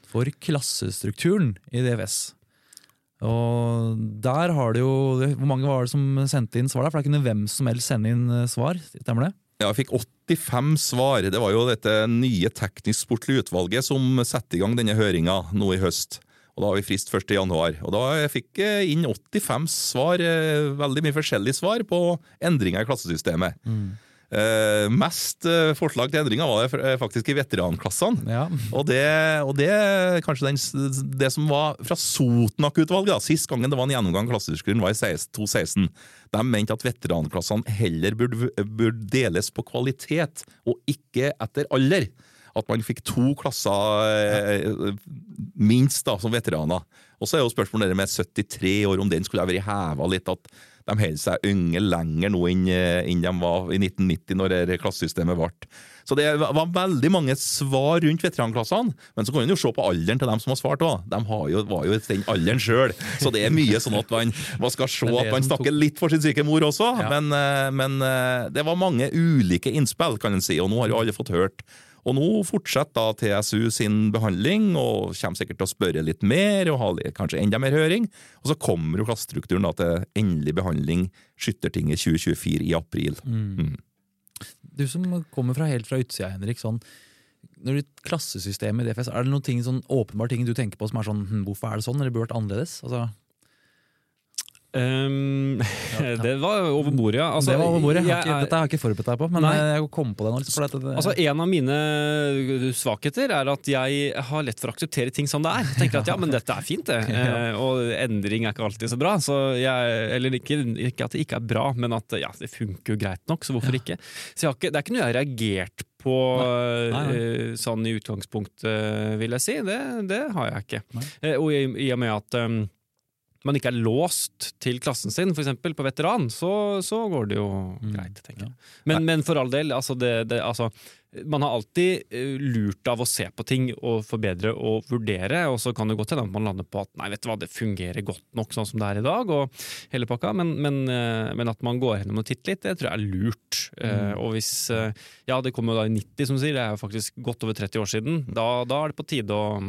for klassestrukturen i DFS. Og der har det jo Hvor mange var det som sendte inn svar der? For der kunne hvem som helst sende inn eh, svar, stemmer det? Ja, jeg fikk 85 svar. Det var jo dette nye teknisk-sportlige utvalget som satte i gang denne høringa nå i høst. Og Da har vi frist 1. januar. Og da jeg fikk jeg inn 85 svar, eh, veldig mye forskjellige svar på endringer i klassesystemet. Eh, mest eh, forslag til endringer var det eh, faktisk i veteranklassene. Ja. Og det, og det kanskje den, det som var fra Sotnak-utvalget, sist gangen det var en gjennomgang av klasseskolen, var i 2016. De mente at veteranklassene heller burde, burde deles på kvalitet, og ikke etter alder. At man fikk to klasser eh, minst da, som veteraner. Og så er jo spørsmålet med 73 år, om den skulle ha vært heva litt. at de holder seg unge lenger nå enn eh, enn de var i 1990, når det klassesystemet ble. Så det var veldig mange svar rundt veteranklassene, men så kan en jo se på alderen til dem som har svart òg. De har jo, var jo den alderen sjøl, så det er mye sånn at man, man skal se <laughs> at man snakker litt for sin syke mor også. Ja. Men, eh, men eh, det var mange ulike innspill, kan en si, og nå har jo alle fått hørt. Og nå fortsetter da TSU sin behandling, og kommer sikkert til å spørre litt mer, og ha kanskje enda mer høring. Og så kommer jo klassestrukturen til endelig behandling Skyttertinget 2024 i april. Du som kommer fra helt fra utsida, Henrik. Sånn, når du Klassesystemet i DFS, er det noen ting, sånn åpenbare ting du tenker på som er sånn hm, Hvorfor er det sånn, eller burde vært annerledes? Altså, Ehm, <laughs> det var over bordet, ja. Altså, det var over bordet. Jeg har jeg dette har jeg ikke forberedt deg på, men Nei. jeg kom på det nå. Liksom, dette, Altså, En av mine svakheter er at jeg har lett for å akseptere ting som det er. Jeg Tenker at ja, men dette er fint, det. <laughs> Ja. Eh, og endring er ikke alltid så bra. Så jeg, eller ikke, ikke at det ikke er bra, men at ja, det funker jo greit nok, så hvorfor ikke? Så ikke, det er ikke noe jeg har reagert på Nei, nei. eh, sånn i utgangspunktet, vil jeg si. Det, det har jeg ikke. Nei. Eh, og i, i og med at um, man ikke er låst til klassen sin, f.eks. på veteran, så, så går det jo greit, tenker jeg. Men, men for all del, altså, det, det, altså man har alltid eh, lurt av å se på ting og forbedre og vurdere, og så kan det godt hende at man lander på at nei, vet du hva, det fungerer godt nok sånn som det er i dag, og hele pakka, men, men, eh, men at man går gjennom og titter litt, det tror jeg er lurt. Eh, Og hvis Ja, det kom jo da i 90, som du sier, det er jo faktisk godt over 30 år siden. Da, da er det på tide å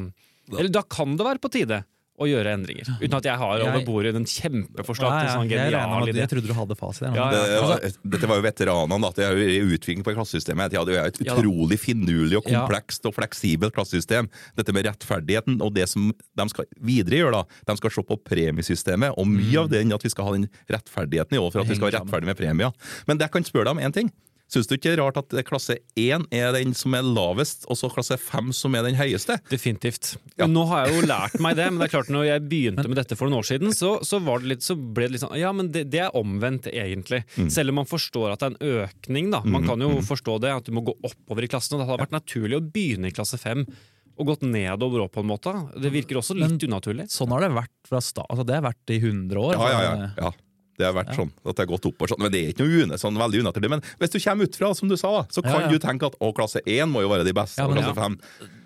Eller da kan det være på tide å gjøre endringer. Uten at jeg har over bordet en kjempeforslag til sånn jeg, genial idé. jeg trodde du hadde fasit. jeg. Ja, Det, ja. dette var jo veteranene. da. Det er jo utvikling på klassesystemet. De hadde jo et utrolig finurlig og komplekst og fleksibelt klassesystem. Dette med rettferdigheten og det som de skal videre gjøre, da. De skal se på premiesystemet, og mye av den at vi skal ha den rettferdigheten i år, for at vi skal Mm. være rettferdige med premier. Men det jeg kan spørre deg om én ting. Syns du ikke det er rart at klasse 1 er den som er lavest, og så klasse 5 som er den høyeste? Definitivt. Ja. Nå har jeg jo lært meg det, men det er klart når jeg begynte med dette for noen år siden, så, så, var det litt, så ble det litt sånn Ja, men det, det er omvendt, egentlig. Mm. Selv om man forstår at det er en økning, da. Man kan jo forstå det, at du må gå oppover i klassen. Og det hadde vært naturlig å begynne i klasse 5 og gått nedover òg, på en måte. Det virker også litt Men- unaturlig. Sånn har det vært fra sta altså, Det har vært i 100 år. Ja, ja, ja. ja. Det har vært sånn, at det har gått oppover sånn. Men det er ikke noe une, sånn veldig unaturlig. Men hvis du kommer utfra, som du sa, så kan Ja, ja. du tenke at å, klasse 1 må jo være de beste, Ja, og klasse 5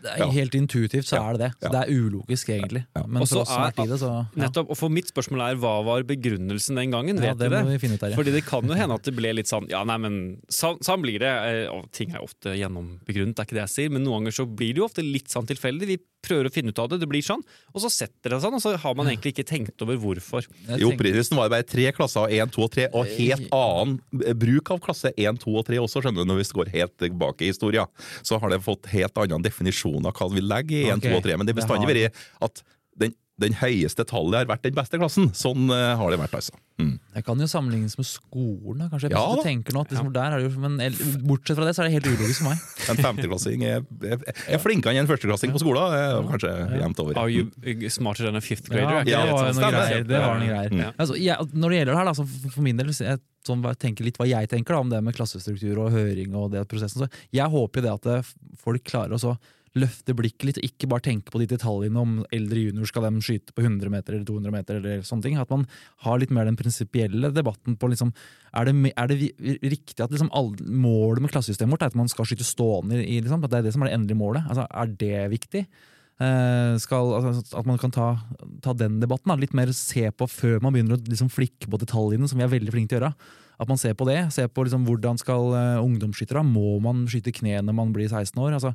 Det er Ja. Helt intuitivt så er det det. Så ja. det er ulogisk, egentlig. Men Og for oss som har er- vært i det, så ja. Nettopp, og for Mitt spørsmål er hva var begrunnelsen den gangen? Vet det du det? må vi finne ut her, ja. Fordi det kan jo hende at det ble litt sånn Ja, nei, men sånn, sånn blir det. eh, Og ting er ofte gjennombegrunnet, det er ikke det jeg sier, men noen ganger så blir det jo ofte litt sånn tilfeldig. Vi prøver å finne ut av det, det blir sånn, og så setter det seg sånn, og så har man egentlig ikke tenkt over hvorfor. Jo, I opprinnelsen var det bare tre klasser, 1, 2 og 3, og helt annen bruk av klasse 1, 2 og 3 også, skjønner du, når vi går helt tilbake i historien. Så har det fått helt annen definisjon av hva vi legger i 1, okay. 2 og 3, men det har bestandig vært at den, den høyeste tallet har vært den beste klassen. Sånn uh, har det vært, altså. Mm. Det kan jo sammenlignes med skolen, da, kanskje. Ja du da. tenker nå, at liksom, der er det jo, men bortsett fra det, så er det helt ulogisk for meg. <laughs> En femteklassing er, er, er flinkere enn en førsteklassing på skolen. Er kanskje jevnt over. Are you smarter than a fifth grader? Ja, det var noe stemmer. greier. Det var noe greier. Ja. Altså, jeg, når det gjelder det her, da, så for for min del, jeg sånn, tenker litt hva jeg tenker da, om det med klassestruktur og høring og det prosessen, så jeg håper jo det at folk klarer å så løfte blikket litt, og ikke bare tenke på de detaljene om eldre junior skal de skyte på 100 meter eller 200 meter, eller sånne ting. At man har litt mer den prinsipielle debatten på liksom, er det, er det riktig at liksom målet med klassesystemet vårt er at man skal skyte stående i, liksom, at det er det som er det endelige målet? Altså, er det viktig? Eh, skal, altså, at man kan ta, ta den debatten. Da. Litt mer se på før man begynner å liksom, flikke på detaljene, som vi er veldig flinke til å gjøre. At man ser på det. Ser på liksom, hvordan skal uh, ungdomsskyttere Må man skyte kne når man blir 16 år? Altså,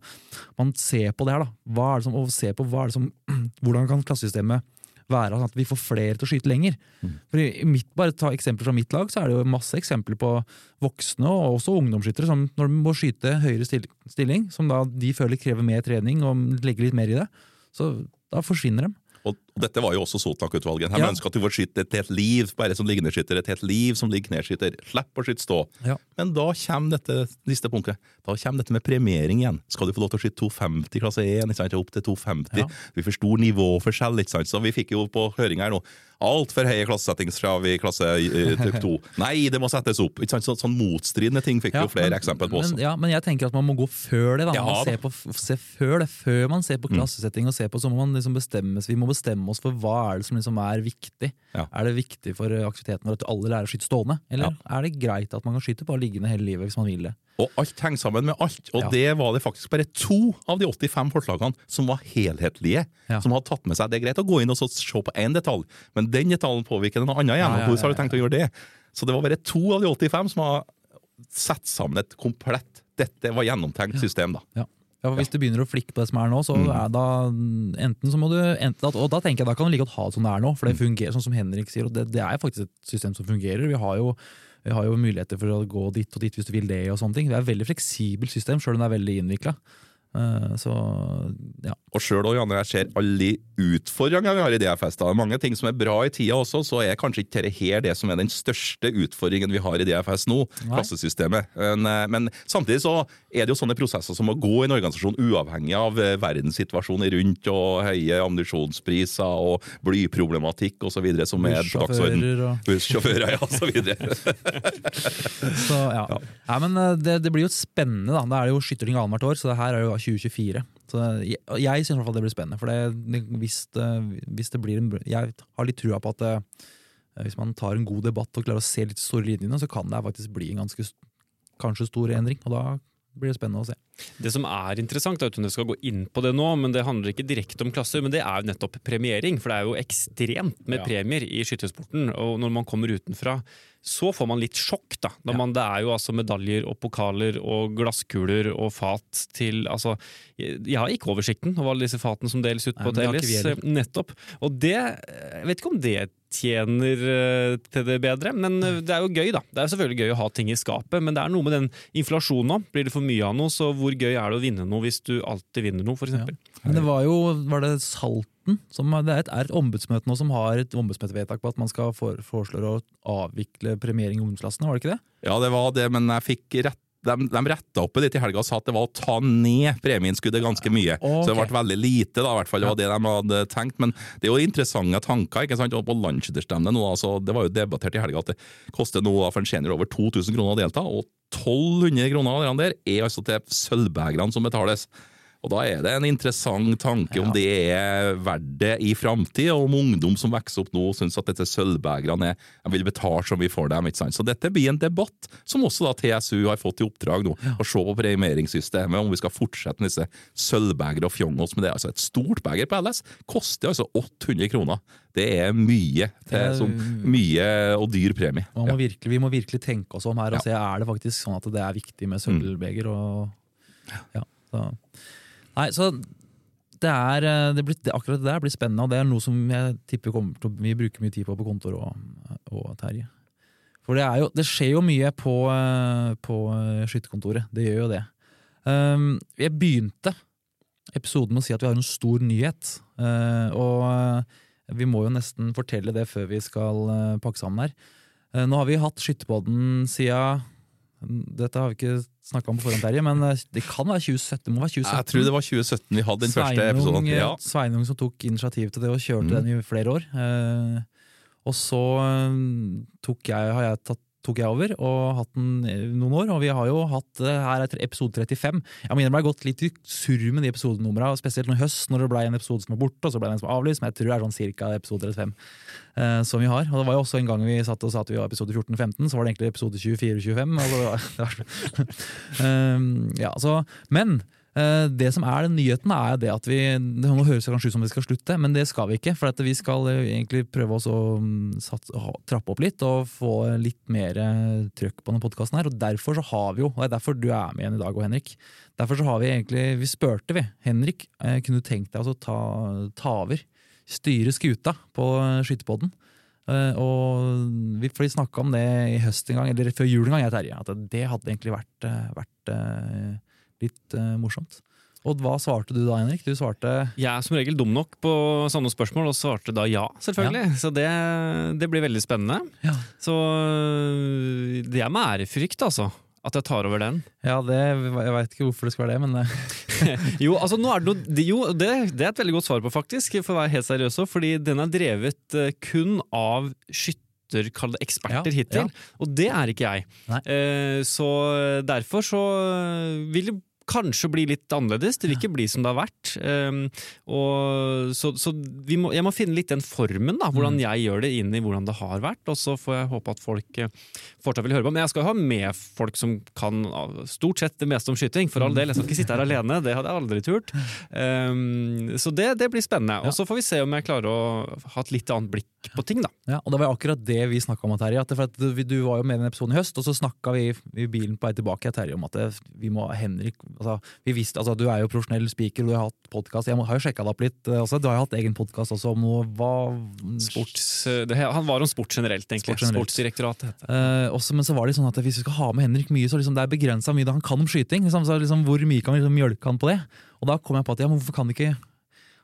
man ser på det her. da. Hva er det som, og ser på hva er det som, <clears throat> Hvordan kan klassesystemet være sånn at vi får flere til å skyte lenger? For i, i mitt, bare ta eksempler fra mitt lag, så er det jo masse eksempler på voksne og også ungdomsskyttere som når de må skyte høyere stilling, som da de føler krever mer trening og legger litt mer i det, så da forsvinner de. Og og dette var jo også Sotak-utvalget. Her Ja. ønsker at du får skyte et helt liv bare som liggendeskytter, et helt liv som ligger nedskytter. Slipp å skyte stå. Ja. Men da kommer dette neste punktet. Da kommer dette med premiering igjen. Skal du få lov til å skyte 250 i klasse 1, ikke sant? opp til 250? Ja. Vi får stor nivåforskjell, ikke sant? Så vi fikk jo på høring her nå altfor høye klassesettingskrav i klasse 2. <laughs> Nei, det må settes opp! Ikke sant? Så, sånn motstridende ting fikk vi Ja, jo flere men- eksempler på også. Men, ja, men jeg tenker at man må gå før det. da. Ja, man se, på, se før det. Før man ser på klassesetting, og ser på, så må man liksom bestemmes. vi må bestemme oss for hva er det som liksom er viktig. Ja. Er det viktig for eh, aktiviteten at alle lærer å skyte stående? Eller er det greit at man kan skyte bare liggende hele livet hvis man vil det? Og alt henger sammen med alt. Og Ja. det var det faktisk bare to av de 85 forslagene som var helhetlige. Ja. Som hadde tatt med seg Det er greit å gå inn og så se på én detalj, men den detaljen påvirker den andre igjen. Ja, ja, og Hvordan har du tenkt å gjøre det? Så det var bare to av de 85 som har satt sammen et komplett Dette var gjennomtenkt system, da. Ja. For Hvis du begynner å flikke på det som er nå, så Mm. er da enten så må du enten, Og da tenker jeg da kan du like godt ha det som det er nå, for Mm. det fungerer sånn som Henrik sier. og Det, det er faktisk et system som fungerer. Vi har jo vi har jo muligheter for å gå dit og dit hvis du vil det. og sånne ting. Det er et veldig fleksibelt system, sjøl om det er veldig innvikla. Så ja. Og sjøl Janne, jeg ser alle utfordringene vi har i DFS, da, mange ting som er bra i tida også, så er kanskje ikke dette her det som er den største utfordringen vi har i DFS nå, Nei. klassesystemet. Men, eh, men samtidig så er det jo sånne prosesser som må gå i en organisasjon uavhengig av eh, verdenssituasjonen rundt og høye ammunisjonspriser og blyproblematikk osv. som er på dagsordenen. Bussjåfører og ja, så videre. <laughs> Så, ja. Nei, men eh, det, det blir jo spennende. da. Da er det jo skyting annethvert år, så det her er jo 2024. Så jeg, jeg syns i hvert fall det blir spennende. For det, hvis, det, hvis det blir en Jeg har litt trua på at det, hvis man tar en god debatt og klarer å se litt store linjene, så kan det faktisk bli en ganske kanskje stor endring. Og da blir det spennende å se. Det som er interessant, er uten at jeg skal gå inn på det nå, men det handler ikke direkte om klasser, men det er jo nettopp premiering. For det er jo ekstremt med Ja. premier i skyttersporten. Og når man kommer utenfra, så får man litt sjokk, da. Når Ja. man, det er jo altså medaljer og pokaler og glasskuler og fat til Altså, jeg har ikke oversikten over alle disse fatene som deles ut Nei, på Telles. heller. Nettopp. Og det Jeg vet ikke om det tjener eh, til det bedre, men eh, det er jo gøy, da. Det er selvfølgelig gøy å ha ting i skapet, men det er noe med den inflasjonen òg. Blir det for mye av noe, så hvor gøy er det å vinne noe hvis du alltid vinner noe, f.eks.? Ja. Men det var jo var det Salten som Det er et, er et ombudsmøte nå som har et ombudsmøtevedtak på at man skal for, foreslår å avvikle premiering i ungdomsklassene, var det ikke det? Ja, det var det, men jeg fikk rett de, de retta opp i det til helga og sa at det var å ta ned premieinnskuddet ganske mye. Så det ble veldig lite, da, i hvert fall. Det var det de hadde tenkt. Men det er jo interessante tanker. ikke sant? Og på landsskytterstevnet nå, altså, det var jo debattert i helga at det koster nå for en senior over 2000 kroner å delta, og 1200 kroner av de der er altså til sølvbegerne som betales. Og Da er det en interessant tanke om det er verdt det i framtida, om ungdom som vokser opp nå syns at dette sølvbegrene er vil betale som vi får dem. ikke sant? Så dette blir en debatt som også da TSU har fått i oppdrag nå, å se på premieringssystemet, om vi skal fortsette med disse sølvbegre og fjongos. Men det er altså et stort beger på LS. Koster altså 800 kroner. Det er mye, til, Det som, mye og dyr premie. Man må virkelig, vi må virkelig tenke oss om her og Ja. se er det faktisk sånn at det er viktig med sølvbeger. Og, ja, så. Nei, så det er, eh, det blir, akkurat det der blir spennende, og det er noe som jeg tipper kommer til vi bruker mye tid på på kontor og, og Terje. For det, jo, det skjer jo mye på, eh, på eh, skytterkontoret. Det gjør jo det. Um, jeg begynte episoden med å si at vi har en stor nyhet. Uh, og vi må jo nesten fortelle det før vi skal pakke sammen her. Uh, Nå har vi hatt Skytterpodden siden Dette har vi ikke snakka om på forhånd, Terje, men eh, det kan være 2017. Det må være 2017. Jeg tror det var 2017 vi hadde den første episoden. eh, Ja. Sveinung som tok initiativ til det og kjørte Mm. den i flere år. Eh, og så tok jeg, har jeg tatt tok jeg over og hatt den noen år, og vi har jo hatt eh, her etter episode 35. Jeg mener har gått litt i surr med de episodenumra, spesielt nå i høst, når det ble en episode som var borte, og så ble det en som var avlyst, men jeg tror det er sånn cirka episode 35 eh, som vi har. Og det var jo også en gang vi satt og sa at vi var episode 14-15, så var det egentlig episode 24-25. og det var- <laughs> det var- um, <laughs> ja, så, men eh, det som er den nyheten, er det at vi det må høres kanskje ut som vi skal slutte, men det skal vi ikke. For vi skal eh, egentlig prøve å mm, trappe opp litt og få litt mer eh, trøkk på denne podkasten her. Og derfor så har vi jo, og det er derfor du er med igjen i dag og Henrik. Derfor så har vi egentlig Vi spurte, vi. Henrik, eh, kunne du tenkt deg å ta, ta over? Styre skuta på eh, Skytterpodden? Eh, og vi, for snakka om det i høst en gang, eller før jul en gang, jeg Terje, at det hadde egentlig vært, eh, vært eh, litt uh, morsomt. Og hva svarte du da, Henrik? Du svarte Jeg er som regel dum nok på sånne spørsmål, og svarte da ja, selvfølgelig. Så det, det blir veldig spennende. Ja, Så øh, det er med ærefrykt, altså. At jeg tar over den. ja det, jeg veit ikke hvorfor det skal være det, men eh, <laughs> Jo, altså nå er det noe Jo, det, det er et veldig godt svar på, faktisk, for å være helt seriøs også. Fordi den er drevet eh, kun av skytter, kall det eksperter, Ja, hittil. ja. Og det er ikke jeg. Eh, så derfor så vil det kanskje bli litt annerledes. Det vil ikke bli som det har vært. Um, og så så vi må, jeg må finne litt den formen, da, hvordan Mm. jeg gjør det inn i hvordan det har vært. Og så får jeg håpe at folk eh, fortsatt vil høre på. Men jeg skal ha med folk som kan ah, stort sett det meste om skyting. For all del, jeg skal ikke sitte her alene. Det hadde jeg aldri turt. Um, så det, det blir spennende. Og så får vi se om jeg klarer å ha et litt annet blikk på ting, da. Ja, og det var akkurat det vi snakka om, Terje. At du, var jo med i den episoden i høst, og så snakka vi i bilen på vei tilbake Terje, om at vi må Henrik altså, vi visste, altså, Du er jo profesjonell speaker, du har hatt podkast. Jeg må, har jo sjekka deg opp litt. eh, Også. Du har jo hatt egen podkast også om noe hva, Sports, det, han var om sport generelt, egentlig. Sport generelt. Sportsdirektoratet. Eh, også, men så var det sånn at hvis vi skal ha med Henrik mye, så liksom, det er begrensa mye han kan om skyting. Liksom, så liksom, hvor mye kan vi liksom, mjølke han på det? Og da kom jeg på at ja, men hvorfor kan ikke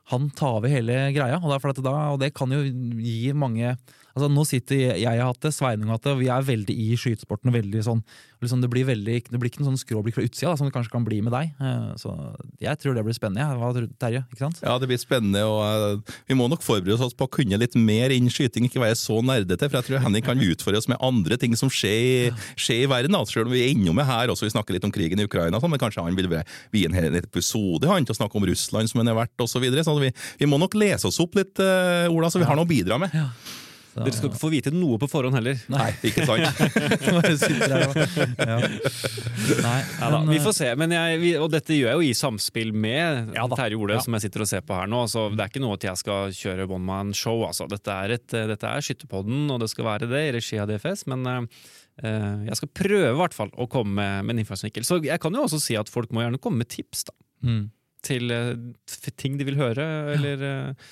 han tar over hele greia? Og, det da, og det kan jo gi mange Altså, nå sitter jeg, jeg har hatt det, Sveinung har hatt det, og vi er veldig i skytesporten. veldig sånn, liksom, det, blir veldig, det blir ikke noe sånn skråblikk fra utsida, da, som det kanskje kan bli med deg. Eh, Så jeg tror det blir spennende. Ja. Hva tror du, Terje? Ikke sant? Ja, det blir spennende, og uh, vi må nok forberede oss på å kunne litt mer innen skyting, ikke være så nerdete, for jeg tror Henning kan utfordre oss med andre ting som skjer, skjer i verden, da. selv om vi er innom det her, også vi snakker litt om krigen i Ukraina, sånn, men kanskje han vil vie en hel episode han, til å snakke om Russland som han er verdt, og så videre. Så vi, vi må nok lese oss opp litt, uh, Ola, så vi har noe å bidra med. Så, Dere skal ikke få vite noe på forhånd heller. Nei, ikke sant? <laughs> ja. Nei, men, vi får se, men jeg, vi, og dette gjør jeg jo i samspill med. Terje Ole, som jeg sitter og ser på her nå. Så det er ikke noe at jeg skal kjøre one man show. Altså. Dette er, et, dette er Skytterpodden, og det skal være det i regi av DFS. Men Uh, jeg skal prøve i hvert fall å komme med, med en innfallsvinkel. Så jeg kan jo også si at folk må gjerne komme med tips da, mm. til uh, ting de vil høre, eller eh,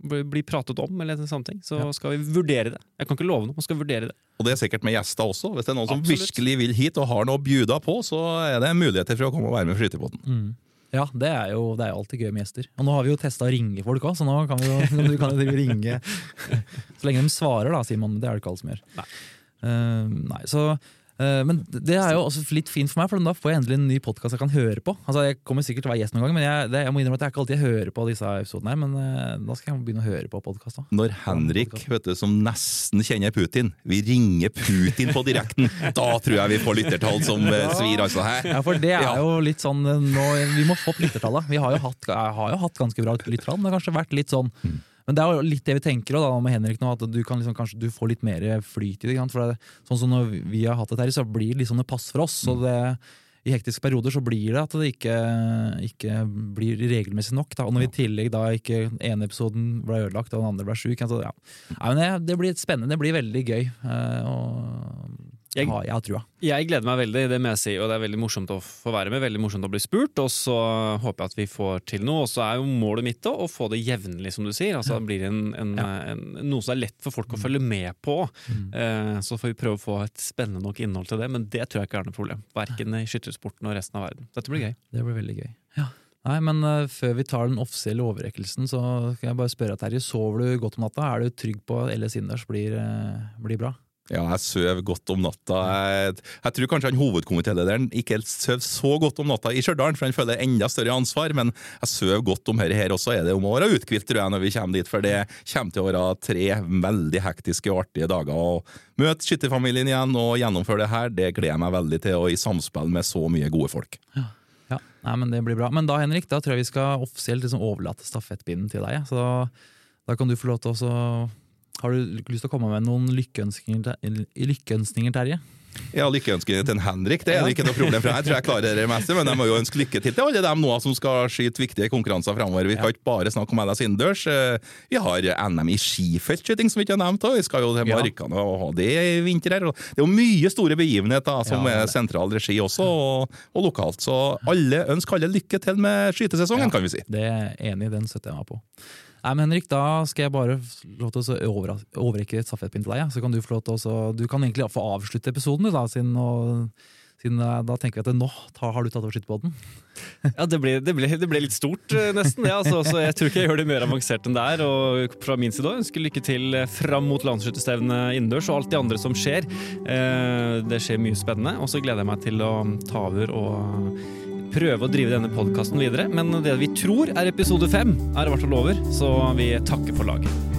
ja, bli bli pratet om, eller sånne ting. Så Ja. skal vi vurdere det. Jeg kan ikke love noe, man skal vurdere det. Og det er sikkert med gjester også. Hvis det er noen som virkelig vil hit og har noe å bjuda på, så er det muligheter for å komme og være med i Skytebåten. Mm. Ja, det er, jo, det er jo alltid gøy med gjester. Og nå har vi jo testa å ringe folk òg, så nå kan vi jo <laughs> du kan jo ringe <laughs> Så lenge de svarer, da, sier man. Det er det ikke alle som gjør. Nei. Uh, nei, så men det er jo også litt fint for meg, for da får jeg endelig en ny podkast jeg kan høre på. Altså, Jeg kommer sikkert til å være gjest noen gang, men jeg, det, jeg må innrømme at er ikke alltid hører på disse episodene. her, Men eh, da skal jeg begynne å høre på podkast. Når Henrik, vet du, som nesten kjenner Putin, vi ringer Putin på direkten, <laughs> da tror jeg vi får lyttertall som eh, svir, altså. Hæ? Ja, for det er jo litt sånn eh, nå, Vi må få opp lyttertallet. Vi har jo hatt, jeg har jo hatt ganske bra lyttertall, men det har kanskje vært litt sånn Men det er jo litt det vi tenker da, med Henrik nå, at du kan liksom, kanskje du får litt mer flyt i det. For det, sånn som når vi har hatt det her, så blir det litt sånn det pass for oss. Så det, I hektiske perioder så blir det at det ikke, ikke blir regelmessig nok. Da. Og når vi i tillegg da ikke ene episoden ble ødelagt og den andre ble sjuk. Altså, ja. Det, det blir spennende, det blir veldig gøy. Uh, og Jeg- ja, jeg har trua. Jeg gleder meg veldig, det må jeg si, og det er veldig morsomt å få være med. Veldig morsomt å bli spurt, og så håper jeg at vi får til noe. Og så er jo målet mitt da, å få det jevnlig, som du sier. Altså Det blir en, en, en, noe som er lett for folk å følge med på. Eh, så får vi prøve å få et spennende nok innhold til det, men det tror jeg ikke er noe problem. Verken i skyttersporten og resten av verden. Dette blir gøy. Det blir veldig gøy. Nei, men uh, Før vi tar den offisielle overrekkelsen, så skal jeg bare spørre Terje, sover du godt om natta? Er du trygg på at LS innendørs blir, uh, blir bra? Ja, jeg sover godt om natta. Jeg, jeg tror kanskje han hovedkomitélederen ikke sover så godt om natta i Stjørdal, for han føler enda større ansvar, men jeg sover godt om dette her også. Er det om å være uthvilt, tror jeg, når vi kommer dit, for det kommer til å være tre veldig hektiske og artige dager. Å møte skytterfamilien igjen og gjennomføre det her, det gleder jeg meg veldig til, og i samspill med så mye gode folk. Ja, Nei, men det blir bra. Men da Henrik, da tror jeg vi skal offisielt liksom overlate stafettpinnen til deg. Så da, da kan du få lov til å Har du lyst til å komme med noen lykkeønskninger, lykkeønskninger Terje? Ja, lykkeønskninger til en Henrik, det er det ikke noe problem, for jeg tror jeg klarer det meste. Men jeg må jo ønske lykke til til alle dem nå som skal skyte viktige konkurranser fremover. Vi kan ikke bare snakke om LS innendørs. Eh, Vi har NM i skifeltskyting som vi ikke har nevnt, vi skal jo til Markene og ha det i vinter her. Det er jo mye store begivenheter som Ja, er sentral regi også, og, og lokalt. Så alle ønsker alle lykke til med skytesesongen, Ja. kan vi si. Det er enig den støtter jeg meg på. Nei, men Henrik, Da skal jeg bare lov til å overrekke et stafettpinn til deg. Ja. Så kan Du få lov til å Du kan egentlig få avslutte episoden, da, siden, og, siden eh, da tenker vi at nå tar, har du tatt over skytterpodden. <laughs> Ja, det ble, det ble, det ble litt stort, eh, nesten. Ja, altså, så jeg tror ikke jeg gjør det mer avansert enn det er. Og fra min side også, ønsker lykke til eh, fram mot landsskytterstevnet innendørs og alt det andre som skjer. Det skjer mye spennende. Og så gleder jeg meg til å ta over og prøve å drive denne podkasten videre. Men det vi tror er episode fem, er i hvert fall over. Så vi takker for laget.